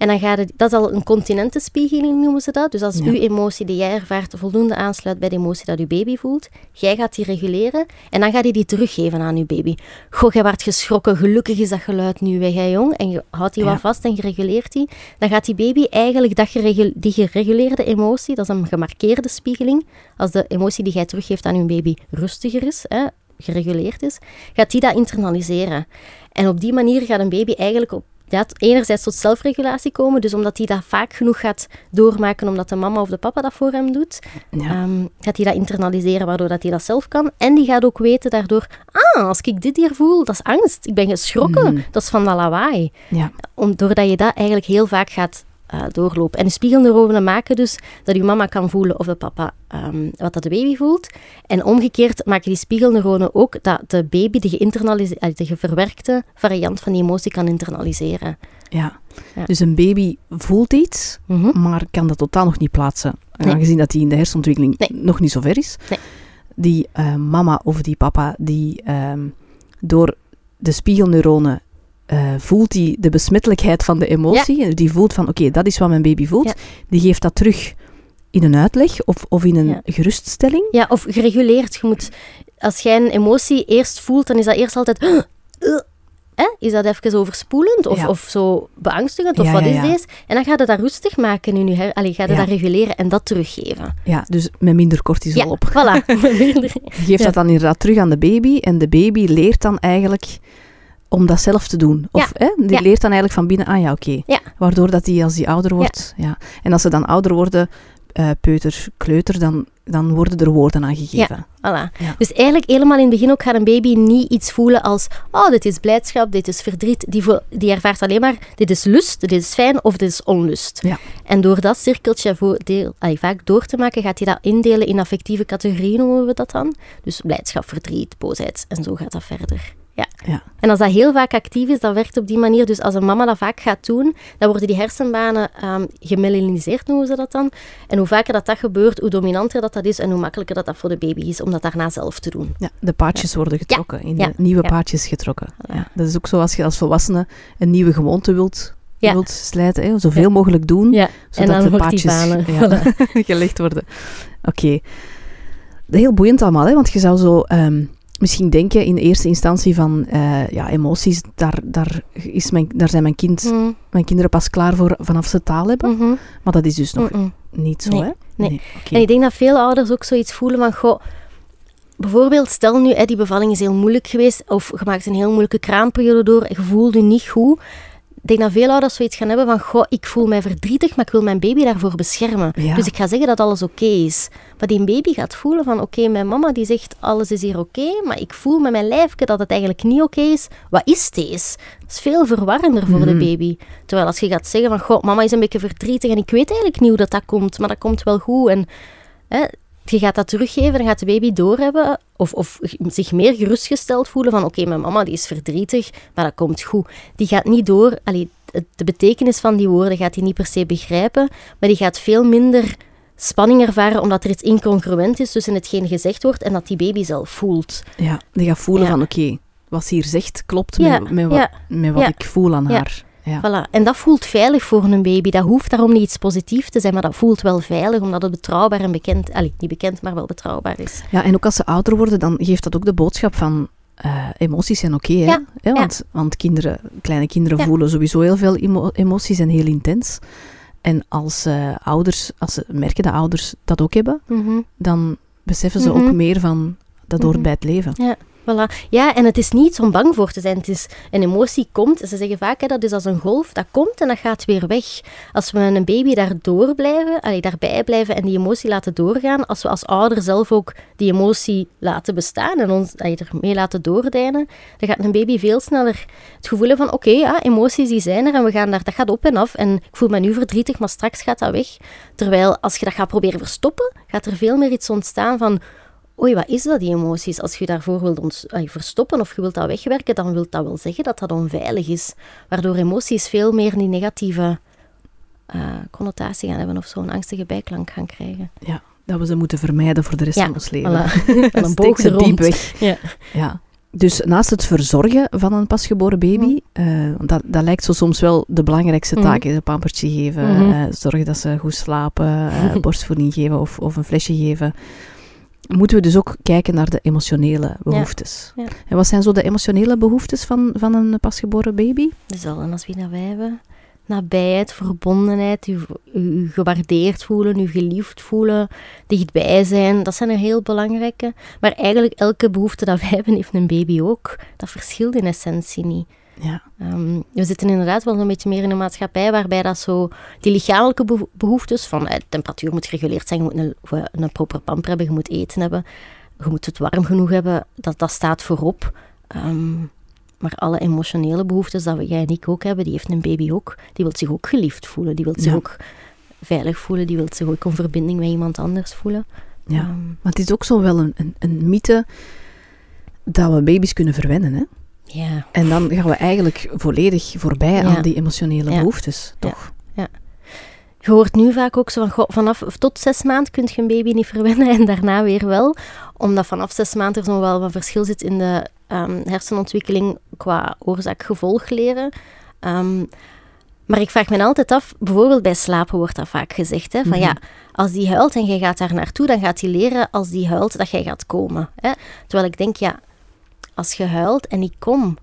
En dan gaat het, dat is al een continentenspiegeling noemen ze dat. Dus als Ja. uw emotie die jij ervaart voldoende aansluit bij de emotie dat uw baby voelt, jij gaat die reguleren en dan gaat hij die teruggeven aan uw baby. Goh, jij werd geschrokken, gelukkig is dat geluid nu weg, hè, jong. En je houdt die Ja. wat vast en je reguleert die. Dan gaat die baby eigenlijk dat geregu- die gereguleerde emotie, dat is een gemarkeerde spiegeling, als de emotie die jij teruggeeft aan uw baby rustiger is, hè, gereguleerd is, gaat die dat internaliseren. En op die manier gaat een baby eigenlijk op ja, enerzijds tot zelfregulatie komen, dus omdat hij dat vaak genoeg gaat doormaken, omdat de mama of de papa dat voor hem doet, Ja. ehm, gaat hij dat internaliseren, waardoor dat hij dat zelf kan. En die gaat ook weten daardoor, ah, als ik dit hier voel, dat is angst. Ik ben geschrokken. Mhm. Dat is van dat lawaai. ja. Om, doordat je dat eigenlijk heel vaak gaat eh, doorlopen. En de spiegelneuronen maken dus dat je mama kan voelen of de papa ehm, wat dat de baby voelt. En omgekeerd maken die spiegelneuronen ook dat de baby de, eh, de verwerkte variant van die emotie kan internaliseren. Ja. Ja. Dus een baby voelt iets, Mhm. maar kan dat totaal nog niet plaatsen. Nee. Aangezien dat die in de hersenontwikkeling Nee. nog niet zo ver is. Nee. Die eh, mama of die papa, die ehm, door de spiegelneuronen eh, voelt die de besmettelijkheid van de emotie. Die voelt van, oké, dat is wat mijn baby voelt. Ja. Die geeft dat terug in een uitleg of, of in een Ja. geruststelling. Ja, of gereguleerd. Je moet, als jij een emotie eerst voelt, dan is dat eerst altijd... "Uh, hè? Is dat even overspoelend of, of zo beangstigend? Of wat is deze? En dan gaat het dat rustig maken in je her... Allee, gaat het dat reguleren en dat teruggeven. Ja, dus met minder cortisol Ja, op. voilà. Je geeft dat dan inderdaad terug aan de baby en de baby leert dan eigenlijk om dat zelf te doen. Of hè, die Ja. leert dan eigenlijk van binnen, ah ja, oké. Ja. Waardoor dat die als die ouder wordt, ja. En als ze dan ouder worden, eh, peuter, kleuter, dan, dan worden er woorden aan gegeven. Voilà. Ja. Dus eigenlijk helemaal in het begin ook gaat een baby niet iets voelen als oh, dit is blijdschap, dit is verdriet. Die, die ervaart alleen maar dit is lust, dit is fijn of dit is onlust. Ja. En door dat cirkeltje voor deel, allee, vaak door te maken, gaat hij dat indelen in affectieve categorieën, noemen we dat dan. Dus blijdschap, verdriet, boosheid en zo gaat dat verder. Ja. Ja. En als dat heel vaak actief is, dat werkt op die manier. Dus als een mama dat vaak gaat doen, dan worden die hersenbanen ehm gemelaniseerd, noemen ze dat dan. En hoe vaker dat dat gebeurt, hoe dominanter dat dat is en hoe makkelijker dat dat voor de baby is om dat daarna zelf te doen. Ja, de paadjes worden getrokken, in de nieuwe paadjes getrokken. Ja, dat is ook zo als je als volwassene een nieuwe gewoonte wilt, Ja. wilt slijten, hè, zoveel mogelijk doen, Ja, zodat de paadjes ja, gelegd worden. Oké. Heel boeiend allemaal, hè, want je zou zo ehm, misschien denken in eerste instantie van eh, ja, emoties, daar, daar, is mijn, daar zijn mijn, kind, Mm, mijn kinderen pas klaar voor vanaf ze taal hebben. mhm, Maar dat is dus nog mm, niet zo, Nee, hè? nee. oké. En ik denk dat veel ouders ook zoiets voelen van, goh, bijvoorbeeld stel nu, hè, die bevalling is heel moeilijk geweest, of je maakt een heel moeilijke kraamperiode door, en je voelt je niet goed. Ik denk dat veel ouders zoiets gaan hebben van, goh, ik voel mij verdrietig, maar ik wil mijn baby daarvoor beschermen. Ja. Dus ik ga zeggen dat alles oké is. Maar die baby gaat voelen van, oké, mijn mama die zegt, alles is hier oké, maar ik voel met mijn lijfje dat het eigenlijk niet oké is. Wat is deze? Dat is veel verwarrender voor de Mhm. baby. Terwijl als je gaat zeggen van, goh, mama is een beetje verdrietig en ik weet eigenlijk niet hoe dat, dat komt, maar dat komt wel goed. En hè, je gaat dat teruggeven, dan gaat de baby doorhebben of, of zich meer gerustgesteld voelen van oké, mijn mama die is verdrietig, maar dat komt goed. Die gaat niet door, allee, de betekenis van die woorden gaat hij niet per se begrijpen, maar die gaat veel minder spanning ervaren omdat er iets incongruent is tussen hetgeen gezegd wordt en dat die baby zelf voelt. Ja, die gaat voelen Ja. van oké, wat ze hier zegt klopt Ja, met, met wat, ja, met wat ik voel aan haar. Ja. Voilà. En dat voelt veilig voor een baby. Dat hoeft daarom niet iets positiefs te zijn, maar dat voelt wel veilig omdat het betrouwbaar en bekend, allee, niet bekend, maar wel betrouwbaar is. ja, en ook als ze ouder worden, dan geeft dat ook de boodschap van eh, emoties zijn oké. hè? Ja, Hè, want, want kinderen, kleine kinderen Ja. voelen sowieso heel veel emo- emoties en heel intens. En als eh, ouders, als ze merken dat ouders dat ook hebben, Mhm. dan beseffen ze Mhm. ook meer van dat hoort Mhm. bij het leven. Ja. En het is niet om bang voor te zijn. Het is, een emotie komt, ze zeggen vaak, hè, dat is als een golf, dat komt en dat gaat weer weg. Als we een baby daardoor blijven, allee, daarbij blijven en die emotie laten doorgaan, als we als ouder zelf ook die emotie laten bestaan en ons allee, ermee laten doordijnen, dan gaat een baby veel sneller het gevoel van, oké, ja, emoties die zijn er en we gaan daar, dat gaat op en af en ik voel me nu verdrietig, maar straks gaat dat weg. Terwijl als je dat gaat proberen verstoppen, gaat er veel meer iets ontstaan van oei, wat is dat, die emoties? Als je daarvoor wilt ons, verstoppen of je wilt dat wegwerken, dan wil dat wel zeggen dat dat onveilig is. Waardoor emoties veel meer die negatieve uh, connotatie gaan hebben of zo'n angstige bijklank gaan krijgen. Ja, dat we ze moeten vermijden voor de rest van ons leven. Voilà. een boog diep weg. Ja. ja. Dus naast het verzorgen van een pasgeboren baby, mm. dat, dat lijkt zo soms wel de belangrijkste taak, mm. een pampertje geven, mm -hmm. zorgen dat ze goed slapen, borstvoeding geven of, of een flesje geven moeten we dus ook kijken naar de emotionele behoeftes. Ja, En wat zijn zo de emotionele behoeftes van, van een pasgeboren baby? Dezelfde als wie dat wij hebben. Nabijheid, verbondenheid, u, u, gewaardeerd voelen, u geliefd voelen, dichtbij zijn. Dat zijn er heel belangrijke. Maar eigenlijk elke behoefte dat wij hebben, heeft een baby ook. Dat verschilt in essentie niet. Ja. Um, we zitten inderdaad wel een beetje meer in een maatschappij waarbij dat zo die lichamelijke behoeftes van eh, temperatuur moet gereguleerd zijn, je moet een, een proper pamper hebben, je moet eten hebben, je moet het warm genoeg hebben, dat, dat staat voorop. Um, maar alle emotionele behoeftes dat jij en ik ook hebben, die heeft een baby ook. Die wil zich ook geliefd voelen, die wil zich ook veilig voelen, die wil zich ook in verbinding met iemand anders voelen. Ja, um, maar het is ook zo wel een, een, een mythe dat we baby's kunnen verwennen, hè? Ja. En dan gaan we eigenlijk volledig voorbij aan die emotionele behoeftes, toch? Ja. Je hoort nu vaak ook zo van, vanaf tot zes maanden kun je een baby niet verwennen en daarna weer wel. Omdat vanaf zes maanden er nog wel wat verschil zit in de um, hersenontwikkeling qua oorzaak-gevolg leren. Ehm, maar ik vraag me altijd af, bijvoorbeeld bij slapen wordt dat vaak gezegd, hè, van ja, mhm. als die huilt en jij gaat daar naartoe, dan gaat hij leren als die huilt dat jij gaat komen. Hè. Terwijl ik denk, ja, als je huilt en ik kom,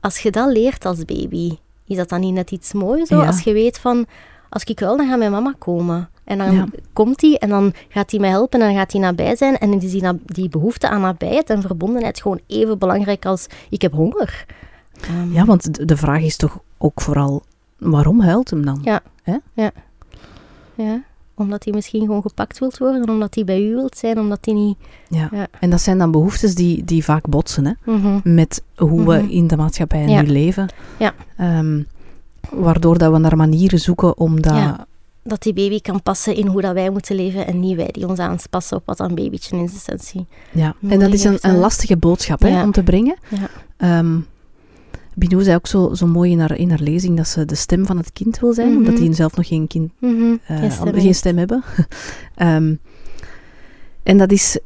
als je dat leert als baby, is dat dan niet net iets moois? Zo? Als je weet van, als ik huil, dan gaat mijn mama komen. En dan komt hij en dan gaat hij mij helpen en dan gaat hij nabij zijn. En is die, die behoefte aan nabijheid en verbondenheid gewoon even belangrijk als ik heb honger. Um, ja, want de vraag is toch ook vooral, waarom huilt hem dan? Ja, Hè? ja. ja omdat hij misschien gewoon gepakt wilt worden, omdat hij bij u wilt zijn, omdat hij niet... Ja. en dat zijn dan behoeftes die, die vaak botsen, hè? Mhm. Met hoe we mhm. in de maatschappij nu leven. Ja. Ehm, waardoor dat we naar manieren zoeken om dat... Dat die baby kan passen in hoe dat wij moeten leven en niet wij die ons aanpassen op wat een babytje in essentie Ja, en dat is een, een lastige boodschap hè, om te brengen. Ja. Um, Binou zei ook zo, zo mooi in haar, in haar lezing dat ze de stem van het kind wil zijn, omdat die mhm. zelf nog geen, kind, mm geen, stem, hebben. Ehm, en dat is,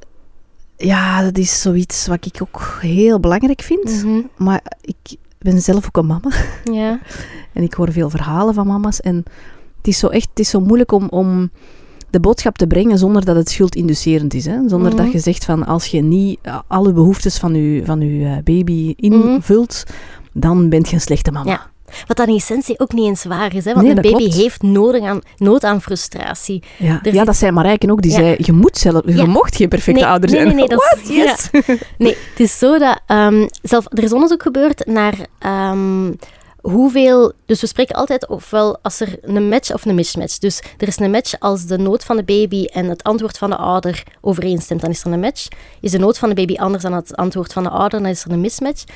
ja, dat is zoiets wat ik ook heel belangrijk vind. Mhm. Maar ik ben zelf ook een mama. Ja. en ik hoor veel verhalen van mama's. En het is zo echt het is zo moeilijk om, om de boodschap te brengen zonder dat het schuldinducerend is. Hè? Zonder dat mhm. je zegt van als je niet alle behoeftes van je, van uw eh, baby invult, dan bent je een slechte mama. Ja. Wat dan in essentie ook niet eens waar is, hè? want een baby heeft nodig aan, nood aan frustratie. Ja, ja dat zei Marijken ook. Die zei, je moet zelf, je mocht geen perfecte ouder zijn. Nee, nee, dat What? Yes. Nee, het is zo dat... Um, zelf, er is onderzoek gebeurd naar... Um, hoeveel... Dus we spreken altijd ofwel als er een match of een mismatch. Dus er is een match als de nood van de baby en het antwoord van de ouder overeenstemt, dan is er een match. Is de nood van de baby anders dan het antwoord van de ouder, dan is er een mismatch. 30%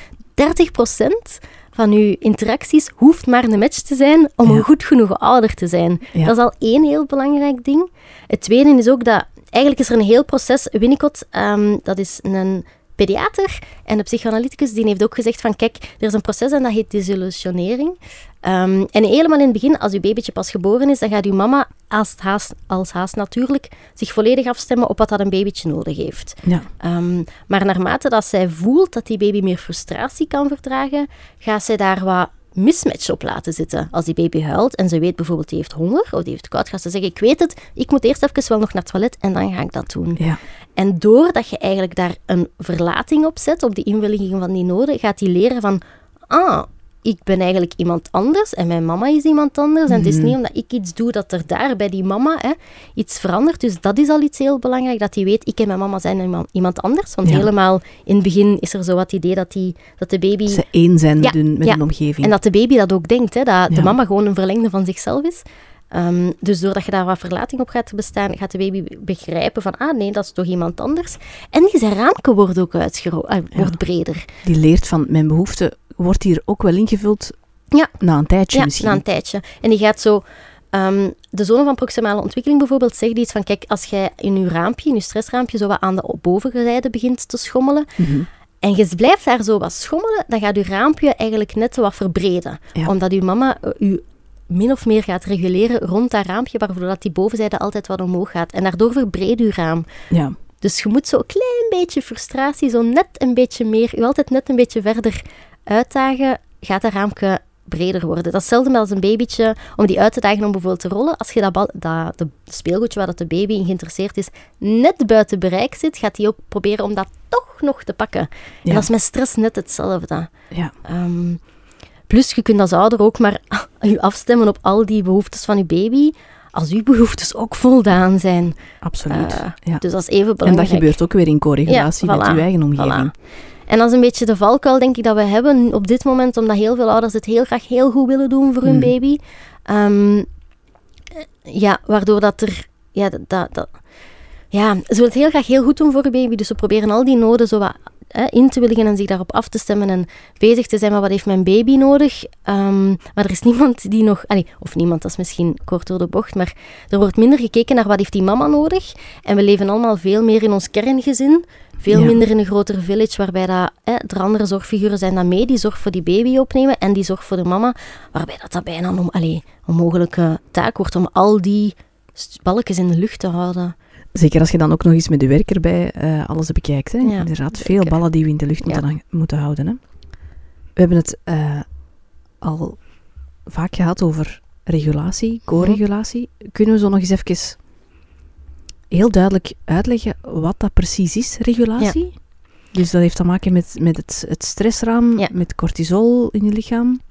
van uw interacties hoeft maar een match te zijn om een goed genoeg ouder te zijn. Dat is al één heel belangrijk ding. Het tweede is ook dat eigenlijk is er een heel proces. Winnicott, um, dat is een pediater en de psychoanalyticus, die heeft ook gezegd van kijk, er is een proces en dat heet desillusionering. Um, en helemaal in het begin, als uw babytje pas geboren is, dan gaat uw mama als haast, als haast natuurlijk zich volledig afstemmen op wat dat een babytje nodig heeft. Ja. Um, maar naarmate dat zij voelt dat die baby meer frustratie kan verdragen, gaat zij daar wat mismatch op laten zitten. Als die baby huilt en ze weet bijvoorbeeld die heeft honger of die heeft koud, gaat ze zeggen, ik weet het, ik moet eerst even wel nog naar het toilet en dan ga ik dat doen. Ja. En doordat je eigenlijk daar een verlating op zet, op die invulling van die noden, gaat die leren van, ah, ik ben eigenlijk iemand anders en mijn mama is iemand anders. En het is Mhm. niet omdat ik iets doe dat er daar bij die mama hè, iets verandert. Dus dat is al iets heel belangrijk, dat hij weet, ik en mijn mama zijn iemand, anders. Want Ja. helemaal in het begin is er zo wat idee dat, die, dat de baby... Ze één zijn met, hun, met ja. hun omgeving. En dat de baby dat ook denkt, hè, dat de mama gewoon een verlengde van zichzelf is. Ehm, dus doordat je daar wat verlating op gaat bestaan, gaat de baby begrijpen van, ah nee, dat is toch iemand anders. En die zijn raamke wordt ook uitgero eh, wordt breder. Die leert van, mijn behoefte wordt hier ook wel ingevuld Ja. na een tijdje Ja, misschien. na een tijdje. En die gaat zo... ehm, de zone van proximale ontwikkeling bijvoorbeeld zegt iets van, kijk, als jij in je raampje, in je stressraampje, zo wat aan de bovenzijde begint te schommelen, Mhm. en je blijft daar zo wat schommelen, dan gaat je raampje eigenlijk net wat verbreden. Ja. Omdat je mama eh, u min of meer gaat reguleren rond dat raampje, waardoor dat die bovenzijde altijd wat omhoog gaat. En daardoor verbreedt je raam. Ja. Dus je moet zo een klein beetje frustratie, zo net een beetje meer, je altijd net een beetje verder uitdagen, gaat dat raampje breder worden. Dat is hetzelfde als een babytje, om die uit te dagen om bijvoorbeeld te rollen. Als je dat, bal- dat de speelgoedje waar dat de baby in geïnteresseerd is, net buiten bereik zit, gaat hij ook proberen om dat toch nog te pakken. En dat is met stress net hetzelfde. ja. Ehm, plus, je kunt als ouder ook maar je afstemmen op al die behoeftes van je baby, als uw behoeftes ook voldaan zijn. absoluut. Eh, ja. Dus dat is even En belangrijk. dat gebeurt ook weer in co-regulatie Ja, met uw eigen omgeving. En dat is een beetje de valkuil, denk ik, dat we hebben op dit moment, omdat heel veel ouders het heel graag heel goed willen doen voor hun Mm. baby. Ehm, ja, waardoor dat er... Ja, dat, dat, dat- ja, ze willen het heel graag heel goed doen voor hun baby, dus ze proberen al die noden zo wat hè, in te willigen en zich daarop af te stemmen en bezig te zijn met wat heeft mijn baby nodig. Ehm, maar er is niemand die nog... allee, of niemand, dat is misschien kort door de bocht, maar er wordt minder gekeken naar wat heeft die mama nodig. En we leven allemaal veel meer in ons kerngezin. Veel Ja. minder in een groter village, waarbij dat, hè, er andere zorgfiguren zijn dan mee, die zorg voor die baby opnemen en die zorg voor de mama. Waarbij dat, dat bijna een onmogelijke taak wordt om al die balkjes in de lucht te houden. Zeker als je dan ook nog eens met de werker bij eh, alles bekijkt. Hè. Ja, Inderdaad, zeker. veel ballen die we in de lucht moeten, moeten houden. Hè. We hebben het eh, al vaak gehad over regulatie, co-regulatie. Kunnen we zo nog eens even heel duidelijk uitleggen wat dat precies is, regulatie? Dus dat heeft te maken met, met het, het stressraam, Ja. met cortisol in je lichaam.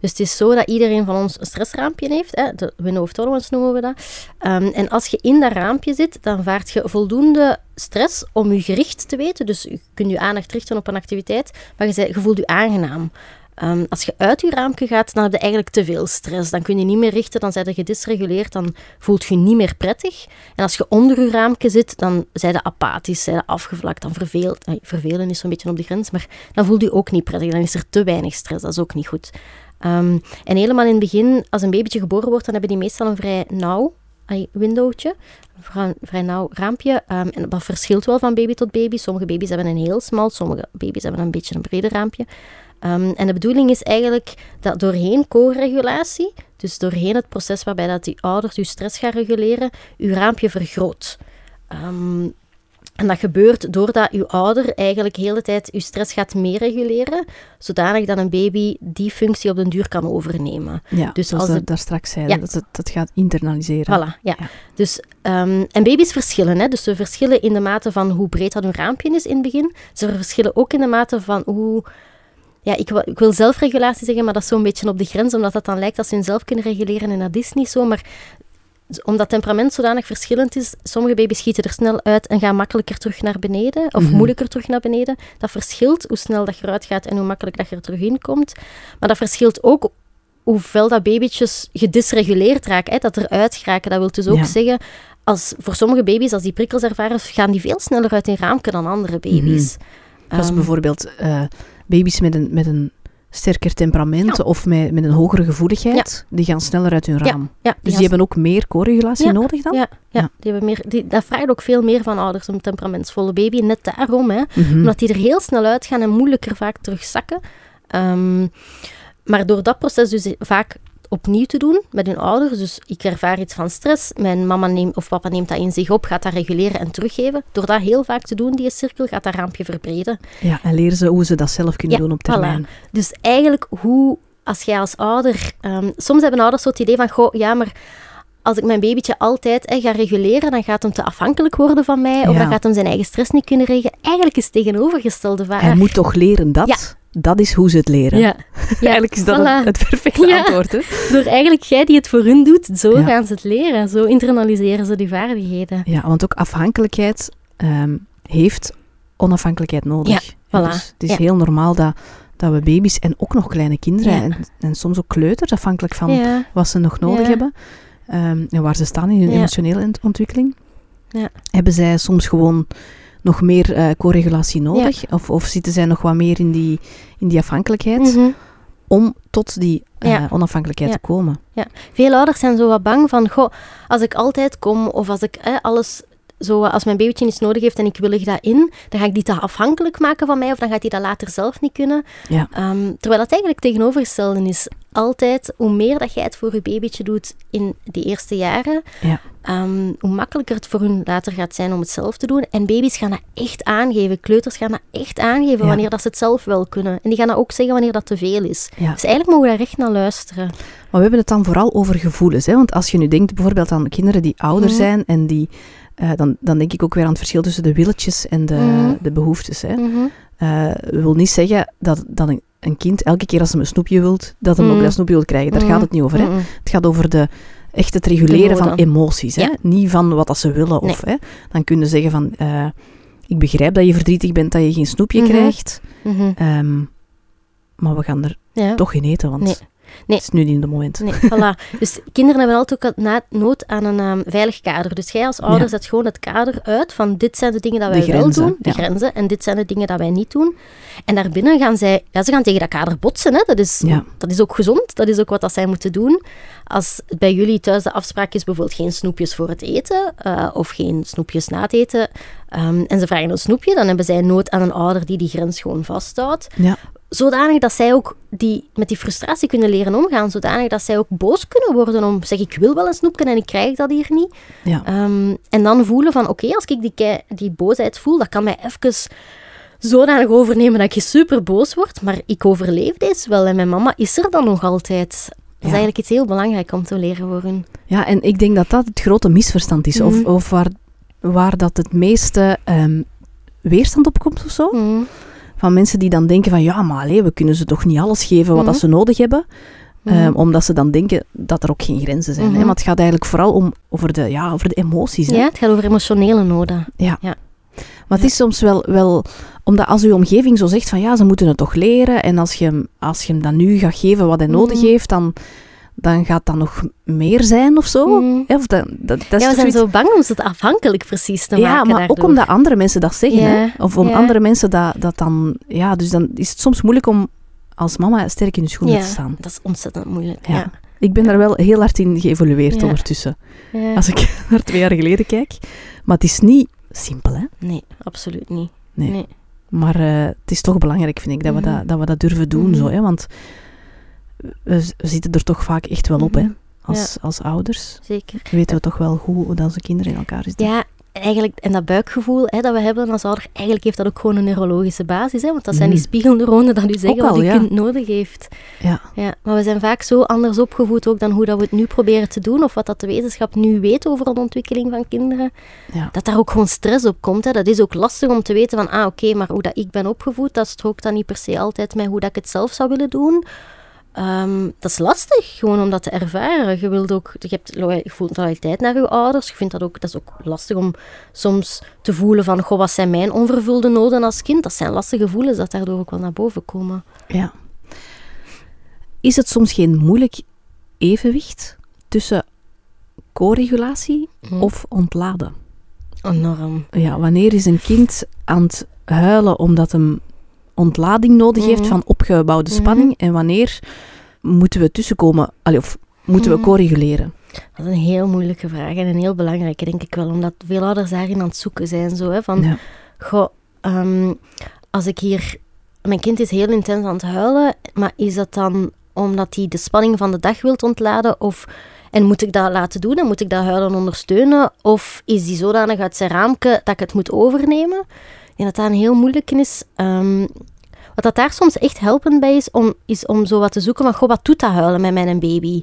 Dus het is zo dat iedereen van ons een stressraampje heeft. Hè? De window of tolerance noemen we dat. Ehm, en als je in dat raampje zit, dan vaart je voldoende stress om je gericht te weten. Dus je kunt je aandacht richten op een activiteit, maar je, je voelt je aangenaam. Ehm, als je uit je raampje gaat, dan heb je eigenlijk te veel stress. Dan kun je niet meer richten, dan zijn je gedisreguleerd, dan voelt je niet meer prettig. En als je onder je raampje zit, dan zijn je apathisch, zijn afgevlakt, dan verveelt. eh, Vervelen is zo'n beetje op de grens, maar dan voelt je ook niet prettig. Dan is er te weinig stress, dat is ook niet goed. Ehm, en helemaal in het begin, als een babytje geboren wordt, dan hebben die meestal een vrij nauw windowtje, een vrij, vrij nauw raampje. Ehm, en dat verschilt wel van baby tot baby. Sommige baby's hebben een heel smal, sommige baby's hebben een beetje een breder raampje. Ehm, en de bedoeling is eigenlijk dat doorheen co-regulatie, dus doorheen het proces waarbij dat die ouders uw stress gaan reguleren, uw raampje vergroot. Ehm, en dat gebeurt doordat uw ouder eigenlijk de hele tijd uw stress gaat meereguleren, zodanig dat een baby die functie op den duur kan overnemen. Ja, Dus zoals als de- daar straks zeiden, Ja. dat het dat gaat internaliseren. Voilà, ja. Ja. Dus, ehm, en baby's verschillen. Hè? Dus ze verschillen in de mate van hoe breed dat hun raampje is in het begin. Ze verschillen ook in de mate van hoe... Ja, ik wil, ik wil zelfregulatie zeggen, maar dat is zo'n beetje op de grens, omdat dat dan lijkt dat ze hun zelf kunnen reguleren en dat is niet zo. Maar omdat temperament zodanig verschillend is, sommige baby's schieten er snel uit en gaan makkelijker terug naar beneden, of Mhm. moeilijker terug naar beneden. Dat verschilt hoe snel dat je eruit gaat en hoe makkelijk dat je er terug in komt. Maar dat verschilt ook hoeveel dat babytjes gedisreguleerd raken, hè, dat eruit geraken. Dat wil dus ook Ja. zeggen, als, voor sommige baby's, als die prikkels ervaren, gaan die veel sneller uit hun raamke dan andere baby's. Zoals Ehm, bijvoorbeeld eh, baby's met een, met een sterker temperament Ja. of met, met een hogere gevoeligheid, die gaan sneller uit hun raam. ja, Dus die gaan hebben ook meer co-regulatie nodig dan? Ja, ja, Ja. Die hebben meer, die, dat vraagt ook veel meer van ouders, een temperamentsvolle baby. Net daarom, hè, Mhm. omdat die er heel snel uitgaan en moeilijker vaak terugzakken. Ehm, maar door dat proces dus vaak opnieuw te doen met hun ouders, dus ik ervaar iets van stress, mijn mama neemt, of papa neemt dat in zich op, gaat dat reguleren en teruggeven. Door dat heel vaak te doen, die cirkel, gaat dat raampje verbreden. Ja, en leren ze hoe ze dat zelf kunnen Ja, doen op voilà. termijn. Dus eigenlijk hoe, als jij als ouder... ehm, soms hebben ouders zo het idee van, goh, ja, maar als ik mijn babytje altijd hè, ga reguleren, dan gaat hem te afhankelijk worden van mij, of Ja. dan gaat hem zijn eigen stress niet kunnen regelen. Eigenlijk is het tegenovergestelde waar. Hij moet toch leren dat? Ja, dat is hoe ze het leren. Ja. eigenlijk is dat voilà. het, het perfecte Ja. antwoord. Hè? Door eigenlijk jij die het voor hun doet, zo Ja. gaan ze het leren. Zo internaliseren ze die vaardigheden. Ja, want ook afhankelijkheid ehm, heeft onafhankelijkheid nodig. Voilà. Dus het is heel normaal dat, dat we baby's en ook nog kleine kinderen en, en soms ook kleuters, afhankelijk van wat ze nog nodig hebben ehm, en waar ze staan in hun emotionele ontwikkeling, Ja. hebben zij soms gewoon nog meer eh co-regulatie nodig of, of zitten zij nog wat meer in die, in die afhankelijkheid Mhm. om tot die eh, Ja. onafhankelijkheid Ja. te komen. Veel ouders zijn zo wat bang van, goh, als ik altijd kom of als ik eh, alles zo, als mijn babytje iets nodig heeft en ik willig dat in, dan ga ik die te afhankelijk maken van mij of dan gaat hij dat later zelf niet kunnen. Ja. Ehm, terwijl dat eigenlijk tegenovergestelde is. Altijd, hoe meer dat jij het voor je babytje doet in die eerste jaren, Ja. Ehm, hoe makkelijker het voor hun later gaat zijn om het zelf te doen. En baby's gaan dat echt aangeven. Kleuters gaan dat echt aangeven Ja. wanneer dat ze het zelf wel kunnen. En die gaan dat ook zeggen wanneer dat te veel is. Ja. Dus eigenlijk mogen we daar echt naar luisteren. Maar we hebben het dan vooral over gevoelens. Hè? Want als je nu denkt bijvoorbeeld aan kinderen die ouder Mhm. zijn en die... eh, dan, dan denk ik ook weer aan het verschil tussen de willetjes en de, Mhm. de behoeftes. Hè? Mhm. Eh, wil niet zeggen dat, dat een, een kind elke keer als hem een snoepje wilt, dat hem ook Mhm. dat snoepje wil krijgen. Daar gaat het niet over. Hè? Het gaat over de, echt het reguleren van emoties. Hè? Ja. Niet van wat dat ze willen. Of, hè? Dan kunnen ze zeggen van... eh, ik begrijp dat je verdrietig bent dat je geen snoepje Mhm. krijgt. Mhm. ehm, maar we gaan er Ja. toch geen eten, want Nee. Nee. het is nu niet het moment. Nee, voilà. Dus kinderen hebben altijd ook na- nood aan een ehm, veilig kader. Dus jij als ouder zet gewoon het kader uit van dit zijn de dingen dat De wij wel doen, de grenzen, en dit zijn de dingen dat wij niet doen. En daarbinnen gaan zij, ja, ze gaan tegen dat kader botsen. Hè. Dat, is, dat is ook gezond, dat is ook wat dat zij moeten doen. Als bij jullie thuis de afspraak is bijvoorbeeld geen snoepjes voor het eten, eh, of geen snoepjes na het eten, ehm, en ze vragen een snoepje, dan hebben zij nood aan een ouder die die grens gewoon vasthoudt Ja. Zodanig dat zij ook die, met die frustratie kunnen leren omgaan. Zodanig dat zij ook boos kunnen worden om, zeg, ik wil wel een snoepje en ik krijg dat hier niet. Ja. Ehm, en dan voelen van, oké, als ik die, die boosheid voel, dat kan mij even zodanig overnemen dat ik super boos word, maar ik overleef deze wel en mijn mama is er dan nog altijd. Dat is Ja. eigenlijk iets heel belangrijk om te leren voor hun. Ja, en ik denk dat dat het grote misverstand is. Of, Mhm. of waar, waar dat het meeste ehm, weerstand op komt of zo. Mhm. Van mensen die dan denken van, ja, maar allee, we kunnen ze toch niet alles geven wat dat Mhm. ze nodig hebben. Mhm. Ehm, omdat ze dan denken dat er ook geen grenzen zijn. Hè? Mhm. Maar het gaat eigenlijk vooral om, over, de, ja, over de emoties. Hè? Ja, het gaat over emotionele noden. Maar het is soms wel, wel... Omdat als uw omgeving zo zegt van, ja, ze moeten het toch leren. En als je, hem- als je hem dan nu gaat geven wat hij nodig heeft, dan, dan gaat dat nog meer zijn of zo. Mhm. Hè, Of dat, dat, dat is Ja, we zijn zo bang om het afhankelijk precies te Ja, maken maar daardoor. ook omdat andere mensen dat zeggen. Ja, Hè? Of om ja. andere mensen dat, dat dan... Ja, dus dan is het soms moeilijk om als mama sterk in je schoenen ja, te staan. dat is ontzettend moeilijk. Ja. Ja. Ik ben daar wel heel hard in geëvolueerd Ja. ondertussen. Ja. Als ik naar twee jaar geleden kijk. Maar het is niet simpel, hè. Nee, absoluut niet. Nee. Nee. Maar eh, het is toch belangrijk, vind ik, dat, we, Mhm. dat, dat we dat durven doen. Mhm. Zo, hè? Want we, zitten er toch vaak echt wel op, hè. Mhm. Als, als ouders Zeker. weten we toch wel hoe, hoe onze kinderen in elkaar zitten. Ja, eigenlijk, en dat buikgevoel hè, dat we hebben als ouder, eigenlijk heeft dat ook gewoon een neurologische basis. Hè, want dat zijn die Mhm. spiegelneuronen dat u zeggen al, wat uw ja. kind nodig heeft. Ja. Ja, maar we zijn vaak zo anders opgevoed ook dan hoe dat we het nu proberen te doen, of wat dat de wetenschap nu weet over de ontwikkeling van kinderen. Ja. Dat daar ook gewoon stress op komt. Hè. Dat is ook lastig om te weten van, ah oké, maar hoe dat ik ben opgevoed, dat strookt dan niet per se altijd met hoe dat ik het zelf zou willen doen. Ehm, dat is lastig, gewoon om dat te ervaren. Je, wilt ook, je, hebt, je voelt loyaliteit naar je ouders. Je vindt dat ook, dat is ook lastig om soms te voelen van, goh, wat zijn mijn onvervulde noden als kind? Dat zijn lastige gevoelens dat daardoor ook wel naar boven komen. Ja. Is het soms geen moeilijk evenwicht tussen co-regulatie Hm. of ontladen? Enorm. Ja, wanneer is een kind aan het huilen omdat hem ontlading nodig heeft Mhm. van opgebouwde Mhm. spanning en wanneer moeten we tussenkomen, allee, of moeten we Mhm. co-reguleren? Dat is een heel moeilijke vraag en een heel belangrijke, denk ik wel. Omdat veel ouders daarin aan het zoeken zijn. Zo, hè, van, Ja. Goh, ehm, als ik hier... Mijn kind is heel intens aan het huilen, maar is dat dan omdat hij de spanning van de dag wil ontladen? Of, en moet ik dat laten doen en moet ik dat huilen ondersteunen? Of is die zodanig uit zijn raamke dat ik het moet overnemen? Ik denk dat dat een heel moeilijk is. Ehm, wat dat daar soms echt helpend bij is, om, is om zo wat te zoeken van, goh, wat doet dat huilen met mijn baby?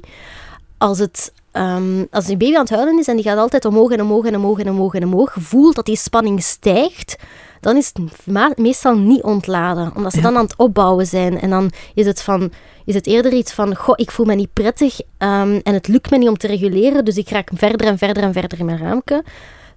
Als het... ehm, als die baby aan het huilen is en die gaat altijd omhoog en omhoog en omhoog en omhoog en omhoog, voelt dat die spanning stijgt, dan is het meestal niet ontladen. Omdat ze Ja. dan aan het opbouwen zijn. En dan is het, van, is het eerder iets van, goh, ik voel me niet prettig ehm, en het lukt me niet om te reguleren, dus ik raak verder en verder en verder in mijn raamke.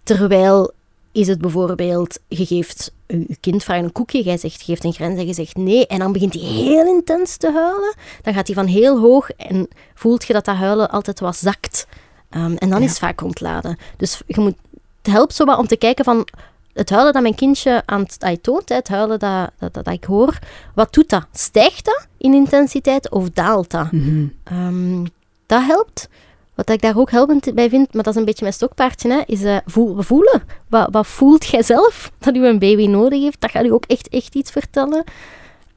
Terwijl is het bijvoorbeeld, je geeft je kind vraagt een koekje, jij zegt, geeft een grens en je zegt nee, en dan begint hij heel intens te huilen. Dan gaat hij van heel hoog en voelt je dat dat huilen altijd wat zakt. Ehm, en dan Ja. is het vaak ontladen. Dus je moet, het helpt zo wat om te kijken van het huilen dat mijn kindje aan het, dat toont, het huilen dat, dat, dat, dat ik hoor, wat doet dat? Stijgt dat in intensiteit of daalt dat? Mhm. Ehm, dat helpt. Wat ik daar ook helpend bij vind, maar dat is een beetje mijn stokpaardje, hè, is eh, voel- voelen. Wat, wat voelt jij zelf dat je een baby nodig heeft? Dat gaat u ook echt, echt iets vertellen.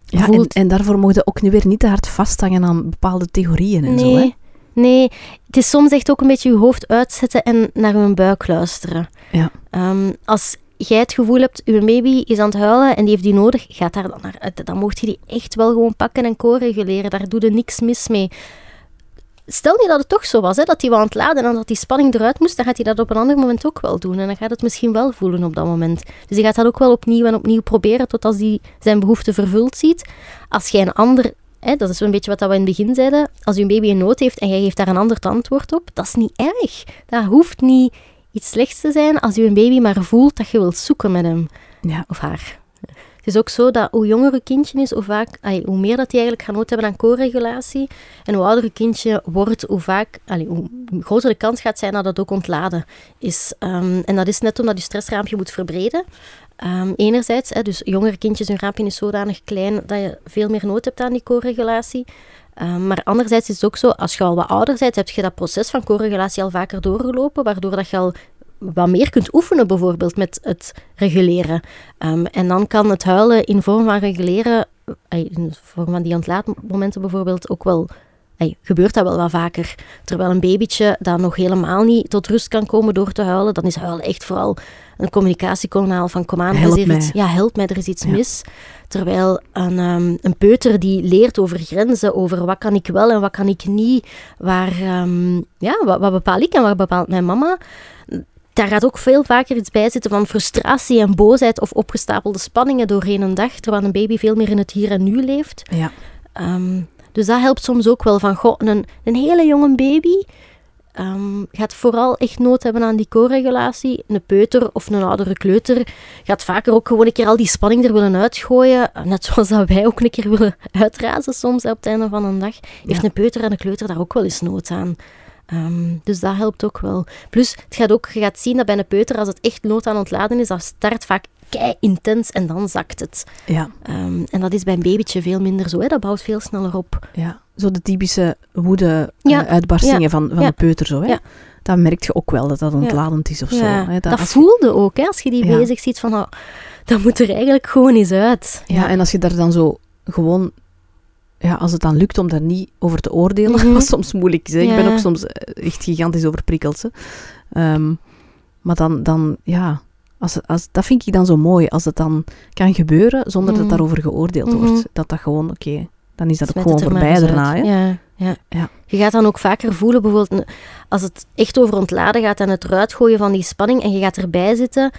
Ja, en, Voelt- en daarvoor mogen ook nu weer niet te hard vasthangen aan bepaalde theorieën en zo. Hè? Nee, nee. Het is soms echt ook een beetje je hoofd uitzetten en naar je buik luisteren. Ja. Ehm, als jij het gevoel hebt, je baby is aan het huilen en die heeft die nodig, gaat daar dan naar uit. Dan mocht je die echt wel gewoon pakken en co-reguleren. Daar doe je niks mis mee. Stel je dat het toch zo was, hè, dat hij wel aan het laden en dat die spanning eruit moest, dan gaat hij dat op een ander moment ook wel doen. En dan gaat het misschien wel voelen op dat moment. Dus hij gaat dat ook wel opnieuw en opnieuw proberen tot als hij zijn behoefte vervuld ziet. Als jij een ander, hè, dat is een beetje wat we in het begin zeiden, als je baby een nood heeft en jij geeft daar een ander antwoord op, dat is niet erg. Dat hoeft niet iets slechts te zijn als je een baby maar voelt dat je wilt zoeken met hem Ja. of haar. Het is ook zo dat hoe jonger een kindje is, hoe, vaak, hoe meer dat die eigenlijk gaat nood hebben aan co-regulatie. En hoe ouder een kindje wordt, hoe, vaak, allee, hoe groter de kans gaat zijn dat het ook ontladen is. Ehm, en dat is net omdat je stressraampje moet verbreden. Ehm, enerzijds, hè, dus jongere kindjes, hun raampje is zodanig klein dat je veel meer nood hebt aan die co-regulatie. Ehm, maar anderzijds is het ook zo, als je al wat ouder bent, heb je dat proces van co-regulatie al vaker doorgelopen, waardoor dat je al wat meer kunt oefenen, bijvoorbeeld met het reguleren. Ehm, en dan kan het huilen in vorm van reguleren, in vorm van die ontlaatmomenten bijvoorbeeld, ook wel, eh, gebeurt dat wel wat vaker. Terwijl een babytje dat nog helemaal niet tot rust kan komen door te huilen, dan is huilen echt vooral een communicatiekanaal van kom aan, er is Help mij. iets, ja, help mij, er is iets Ja. mis. Terwijl een, ehm, een peuter die leert over grenzen, over wat kan ik wel en wat kan ik niet, waar, ehm, ja, wat, wat bepaal ik en wat bepaalt mijn mama, daar gaat ook veel vaker iets bij zitten van frustratie en boosheid of opgestapelde spanningen doorheen een dag, terwijl een baby veel meer in het hier en nu leeft. Ja. Ehm, dus dat helpt soms ook wel van, goh, een, een hele jonge baby ehm, gaat vooral echt nood hebben aan die co-regulatie. Een peuter of een oudere kleuter gaat vaker ook gewoon een keer al die spanning er willen uitgooien. Net zoals dat wij ook een keer willen uitrazen soms op het einde van een dag. Heeft Ja. een peuter en een kleuter daar ook wel eens nood aan. Ehm, dus dat helpt ook wel. Plus, het gaat ook, je gaat zien dat bij een peuter, als het echt nood aan ontladen is, dat start vaak kei intens en dan zakt het. Ja. Ehm, en dat is bij een babytje veel minder zo. Hè? Dat bouwt veel sneller op. ja. Zo de typische woede Ja. eh, Ja. van, van de peuter. Zo, hè? Ja. Dan merk je ook wel dat dat ontladend is of zo. Ja, Hè? dat je- voelde ook, hè? als je die bezig ziet van, oh, dat moet er eigenlijk gewoon eens uit. Ja, en als je daar dan zo gewoon... Ja, als het dan lukt om daar niet over te oordelen, Mhm. wat soms moeilijk is. hè. Ik ben ook soms eh, echt gigantisch overprikkeld. hè. Ehm, maar dan, dan ja... Als, als, dat vind ik dan zo mooi, als het dan kan gebeuren zonder dat Mhm. daarover geoordeeld Mhm. wordt. Dat dat gewoon, oké, dan is dat ook gewoon voorbij daarna. Hè? Ja, ja. Ja. Je gaat dan ook vaker voelen, bijvoorbeeld als het echt over ontladen gaat en het eruit gooien van die spanning en je gaat erbij zitten,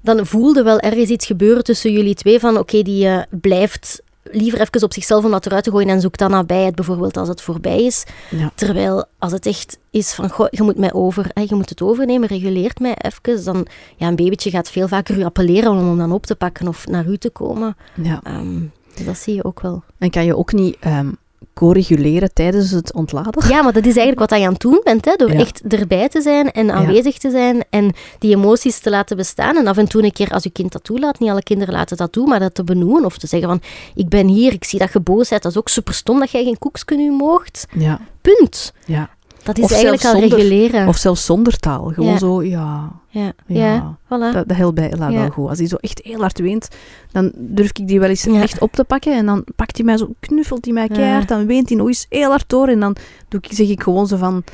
dan voelde wel ergens iets gebeuren tussen jullie twee van oké, die eh, blijft liever even op zichzelf om dat eruit te gooien en zoekt dan nabijheid, bijvoorbeeld als het voorbij is. Ja. Terwijl als het echt is van, goh, je moet mij over, hè, je moet het overnemen, reguleert mij even, dan, ja, een babytje gaat veel vaker u appelleren om hem dan op te pakken of naar u te komen. Ja. Ehm, dus dat zie je ook wel. En kan je ook niet ehm co-reguleren tijdens het ontladen? Ja, maar dat is eigenlijk wat je aan het doen bent, hè, door Ja. echt erbij te zijn en aanwezig te zijn en die emoties te laten bestaan. En af en toe een keer, als je kind dat toelaat, niet alle kinderen laten dat doen, maar dat te benoemen of te zeggen van, ik ben hier, ik zie dat je boos bent, dat is ook super stom dat jij geen koekjes nu moogt. Ja. Punt. ja. Dat is Of eigenlijk al zonder- reguleren. Of zelfs zonder taal. Gewoon Ja. zo, ja... ja, Ja. ja. voilà. Dat, dat helpt bij Ella wel goed. Als hij zo echt heel hard weent, dan durf ik die wel eens echt op te pakken. En dan pakt hij mij zo, knuffelt hij mij keihard. Dan weent hij nog eens heel hard door. En dan doe ik, zeg ik gewoon zo van,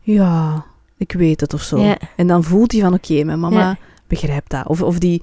ja, ik weet het of zo. En dan voelt hij van, oké, mijn mama begrijpt dat. Of, of die,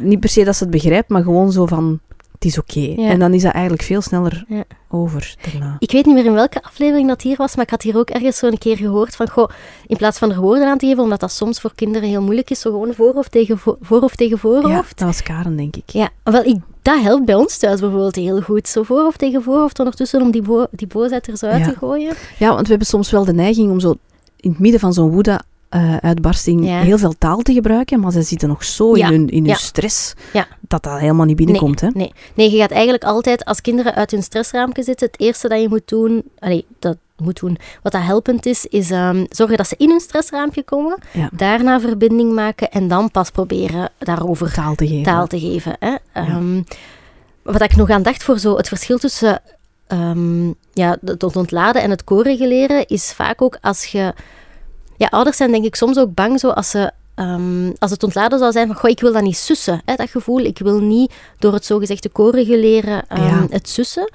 niet per se dat ze het begrijpt, maar gewoon zo van, het is oké. Ja. En dan is dat eigenlijk veel sneller Ja. over daarna. Ik weet niet meer in welke aflevering dat hier was, maar ik had hier ook ergens zo een keer gehoord van, goh, in plaats van er woorden aan te geven, omdat dat soms voor kinderen heel moeilijk is, zo gewoon voorhoofd tegen, vo- voorhoofd, tegen Ja, voorhoofd. dat was Karen, denk ik. Ja, wel, ik, dat helpt bij ons thuis bijvoorbeeld heel goed. Zo voorhoofd tegen voorhoofd ondertussen om die, bo die boosheid er zo uit Ja. te gooien. Ja, want we hebben soms wel de neiging om zo in het midden van zo'n woede-uitbarsting Ja. heel veel taal te gebruiken, maar ze zitten nog zo Ja, in hun, in hun stress dat dat helemaal niet binnenkomt. hè? Nee, nee, je gaat eigenlijk altijd, als kinderen uit hun stressraamje zitten, het eerste dat je moet doen, allee, dat moet doen, wat dat helpend is, is ehm, zorgen dat ze in hun stressraampje komen, daarna verbinding maken en dan pas proberen daarover Taal te geven. taal te geven. Hè. Ehm, wat ik nog aan dacht voor zo het verschil tussen ehm, ja, het het ontladen en het co-reguleren is vaak ook als je... Ja, ouders zijn denk ik soms ook bang zo als ze... ehm, als het ontladen zou zijn van, goh, ik wil dat niet sussen, hè, dat gevoel. Ik wil niet door het zogezegde co-reguleren ehm, Ja. het sussen.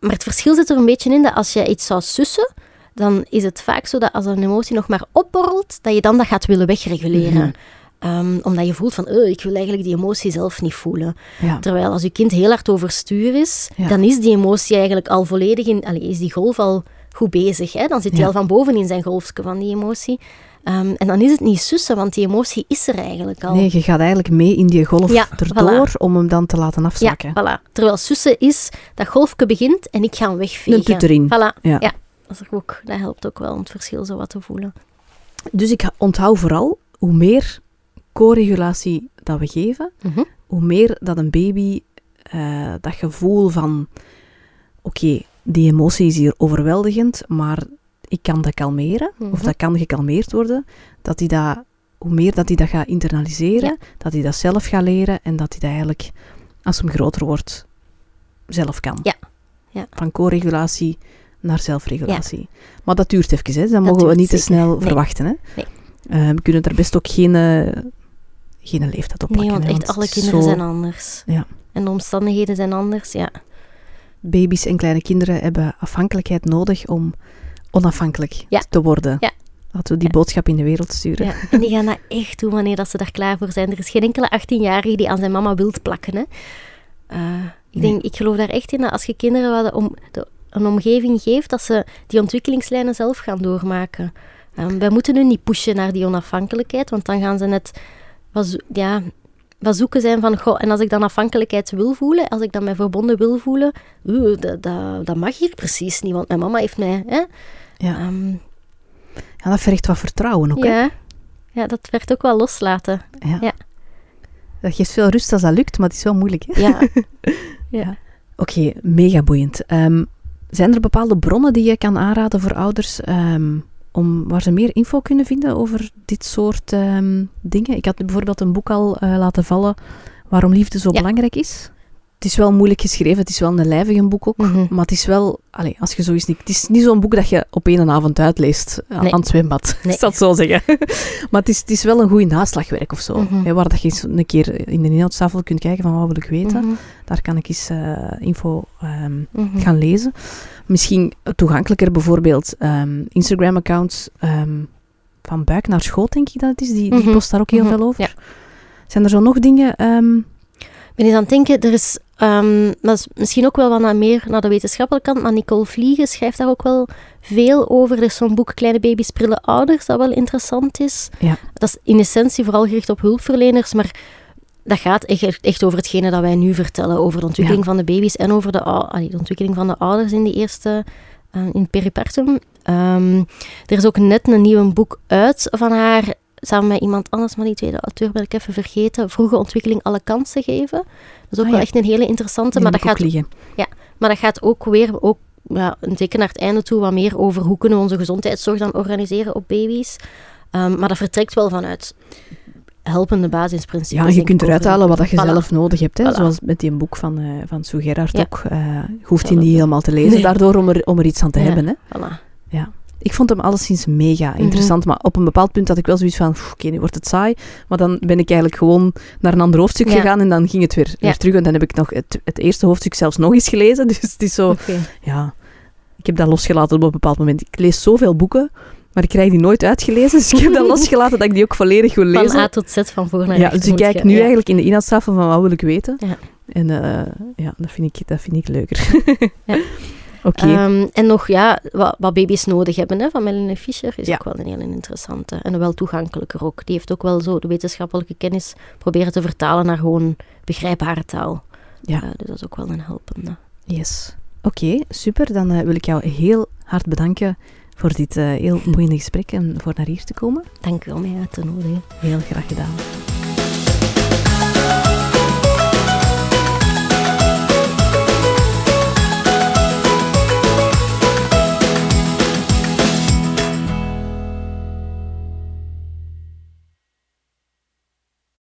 Maar het verschil zit er een beetje in dat als je iets zou sussen, dan is het vaak zo dat als een emotie nog maar opborrelt, dat je dan dat gaat willen wegreguleren. Mhm. Ehm, omdat je voelt van, "Eh, ik wil eigenlijk die emotie zelf niet voelen. Ja. Terwijl als je kind heel hard overstuur is, dan is die emotie eigenlijk al volledig in, allee, is die golf al goed bezig. Hè? Dan zit hij Ja. al van boven in zijn golfje van die emotie. Ehm, en dan is het niet sussen, want die emotie is er eigenlijk al. Nee, je gaat eigenlijk mee in die golf Ja, erdoor om hem dan te laten ja, afzakken. voilà. Terwijl sussen is, dat golfje begint en ik ga hem wegvegen. Een tut erin. Voilà. Ja. Ja. Dat, is ook, dat helpt ook wel om het verschil zo wat te voelen. Dus ik onthoud vooral, hoe meer co-regulatie dat we geven, Mhm. hoe meer dat een baby eh, dat gevoel van, oké, die emotie is hier overweldigend, maar ik kan dat kalmeren, of Mhm. dat kan gekalmeerd worden, dat hij dat, hoe meer dat hij dat gaat internaliseren, Ja. dat hij dat zelf gaat leren en dat hij dat eigenlijk, als hem groter wordt, zelf kan. Ja. Ja. Van co-regulatie naar zelfregulatie. Maar dat duurt even, hè. dat, mogen we niet te snel Nee. verwachten. Hè. Nee. Eh, we kunnen daar best ook geen, eh, geen leeftijd op Nee, plakken. want echt alle kinderen zo- zijn anders. Ja. En de omstandigheden zijn anders, ja. Baby's en kleine kinderen hebben afhankelijkheid nodig om onafhankelijk Ja. te worden. Ja. Laten we die Ja. boodschap in de wereld sturen. Ja, en die gaan dat echt doen wanneer dat ze daar klaar voor zijn. Er is geen enkele 18-jarige die aan zijn mama wilt plakken. Hè. Eh, ik, denk, ik geloof daar echt in dat als je kinderen wat om, de, een omgeving geeft, dat ze die ontwikkelingslijnen zelf gaan doormaken. Ehm, wij moeten hun niet pushen naar die onafhankelijkheid, want dan gaan ze net zo- ja, wat zoeken zijn van, goh, en als ik dan afhankelijkheid wil voelen, als ik dan mij verbonden wil voelen, oeh, dat, dat, dat mag hier precies niet, want mijn mama heeft mij... Hè, Ja. Ehm, Ja, dat vergt wat vertrouwen ook. hè. ja, ja, dat werd ook wel loslaten. Ja. Ja. Dat geeft veel rust als dat lukt, maar het is wel moeilijk. Hè? Ja. ja. Oké, mega boeiend. Ehm, zijn er bepaalde bronnen die je kan aanraden voor ouders ehm, om, waar ze meer info kunnen vinden over dit soort ehm, dingen? Ik had bijvoorbeeld een boek al eh, laten vallen, Waarom liefde zo Ja. belangrijk is. Het is wel moeilijk geschreven, het is wel een lijvig een boek ook. Mhm. Maar het is wel, allee, als je niet, het is niet zo'n boek dat je op één avond uitleest eh, Nee. aan het zwembad. Nee. Ik zal het zo zeggen. maar het is, het is wel een goed naslagwerk of zo. Mhm. hè, waar dat je eens een keer in de inhoudstafel kunt kijken van wat wil ik weten. Mhm. Daar kan ik eens eh, info ehm, gaan lezen. Misschien toegankelijker bijvoorbeeld ehm, Instagram-accounts ehm, van buik naar schoot, denk ik dat het is. Die, die post daar ook heel veel over. Ja. Zijn er zo nog dingen? Ik ben eens aan het denken, er is, dat is misschien ook wel wat naar meer naar de wetenschappelijke kant, maar Nicole Vliegen schrijft daar ook wel veel over. Er is zo'n boek Kleine baby's, prille ouders, dat wel interessant is. Ja. Dat is in essentie vooral gericht op hulpverleners, maar dat gaat echt, echt over hetgene dat wij nu vertellen, over de ontwikkeling Ja. van de baby's en over de, allee, de ontwikkeling van de ouders in die eerste, eh, in het peripartum. Ehm, er is ook net een nieuw boek uit van haar, samen met iemand anders, maar die tweede auteur ben ik even vergeten. Vroege ontwikkeling alle kansen geven. Dat is ook Ah, wel ja. echt een hele interessante, die maar dat, gaat, liggen. maar dat gaat ook weer, ook, ja, zeker naar het einde toe, wat meer over hoe kunnen we onze gezondheidszorg dan organiseren op baby's. Ehm, maar dat vertrekt wel vanuit helpende basisprincipes. Ja, je kunt eruit halen wat dat je Voilà. zelf nodig hebt. Hè? Voilà. Zoals met die boek van, eh van Sue Gerhard Ja. ook. je hoeft Ja, niet helemaal te lezen Nee. daardoor om er, om er iets aan te Ja. hebben. Hè? Voilà. Ik vond hem alleszins mega Mhm. interessant, maar op een bepaald punt had ik wel zoiets van, "Pff, oké, nu wordt het saai. Maar dan ben ik eigenlijk gewoon naar een ander hoofdstuk Ja. gegaan en dan ging het weer, weer terug. En dan heb ik nog het, het eerste hoofdstuk zelfs nog eens gelezen. Dus het is zo, ja, ik heb dat losgelaten op een bepaald moment. Ik lees zoveel boeken, maar ik krijg die nooit uitgelezen. Dus ik heb dat losgelaten dat ik die ook volledig wil Van lezen. A tot Z, van voor naar Ja, dus ik kijk nu ja. eigenlijk in de inhoudstafel van wat wil ik weten. Ja. En eh, ja, dat vind ik, dat vind ik leuker. Ja. Ehm, en nog ja, wat, wat baby's nodig hebben hè, van Melanie Fischer is Ja. ook wel een heel interessante. En wel toegankelijker ook. Die heeft ook wel zo de wetenschappelijke kennis proberen te vertalen naar gewoon begrijpbare taal. Ja. Eh, dus dat is ook wel een helpende. Yes. Oké, super. Dan eh, wil ik jou heel hard bedanken voor dit eh, heel boeiende gesprek en voor naar hier te komen. Dank u wel om mij uit te nodigen. Heel graag gedaan.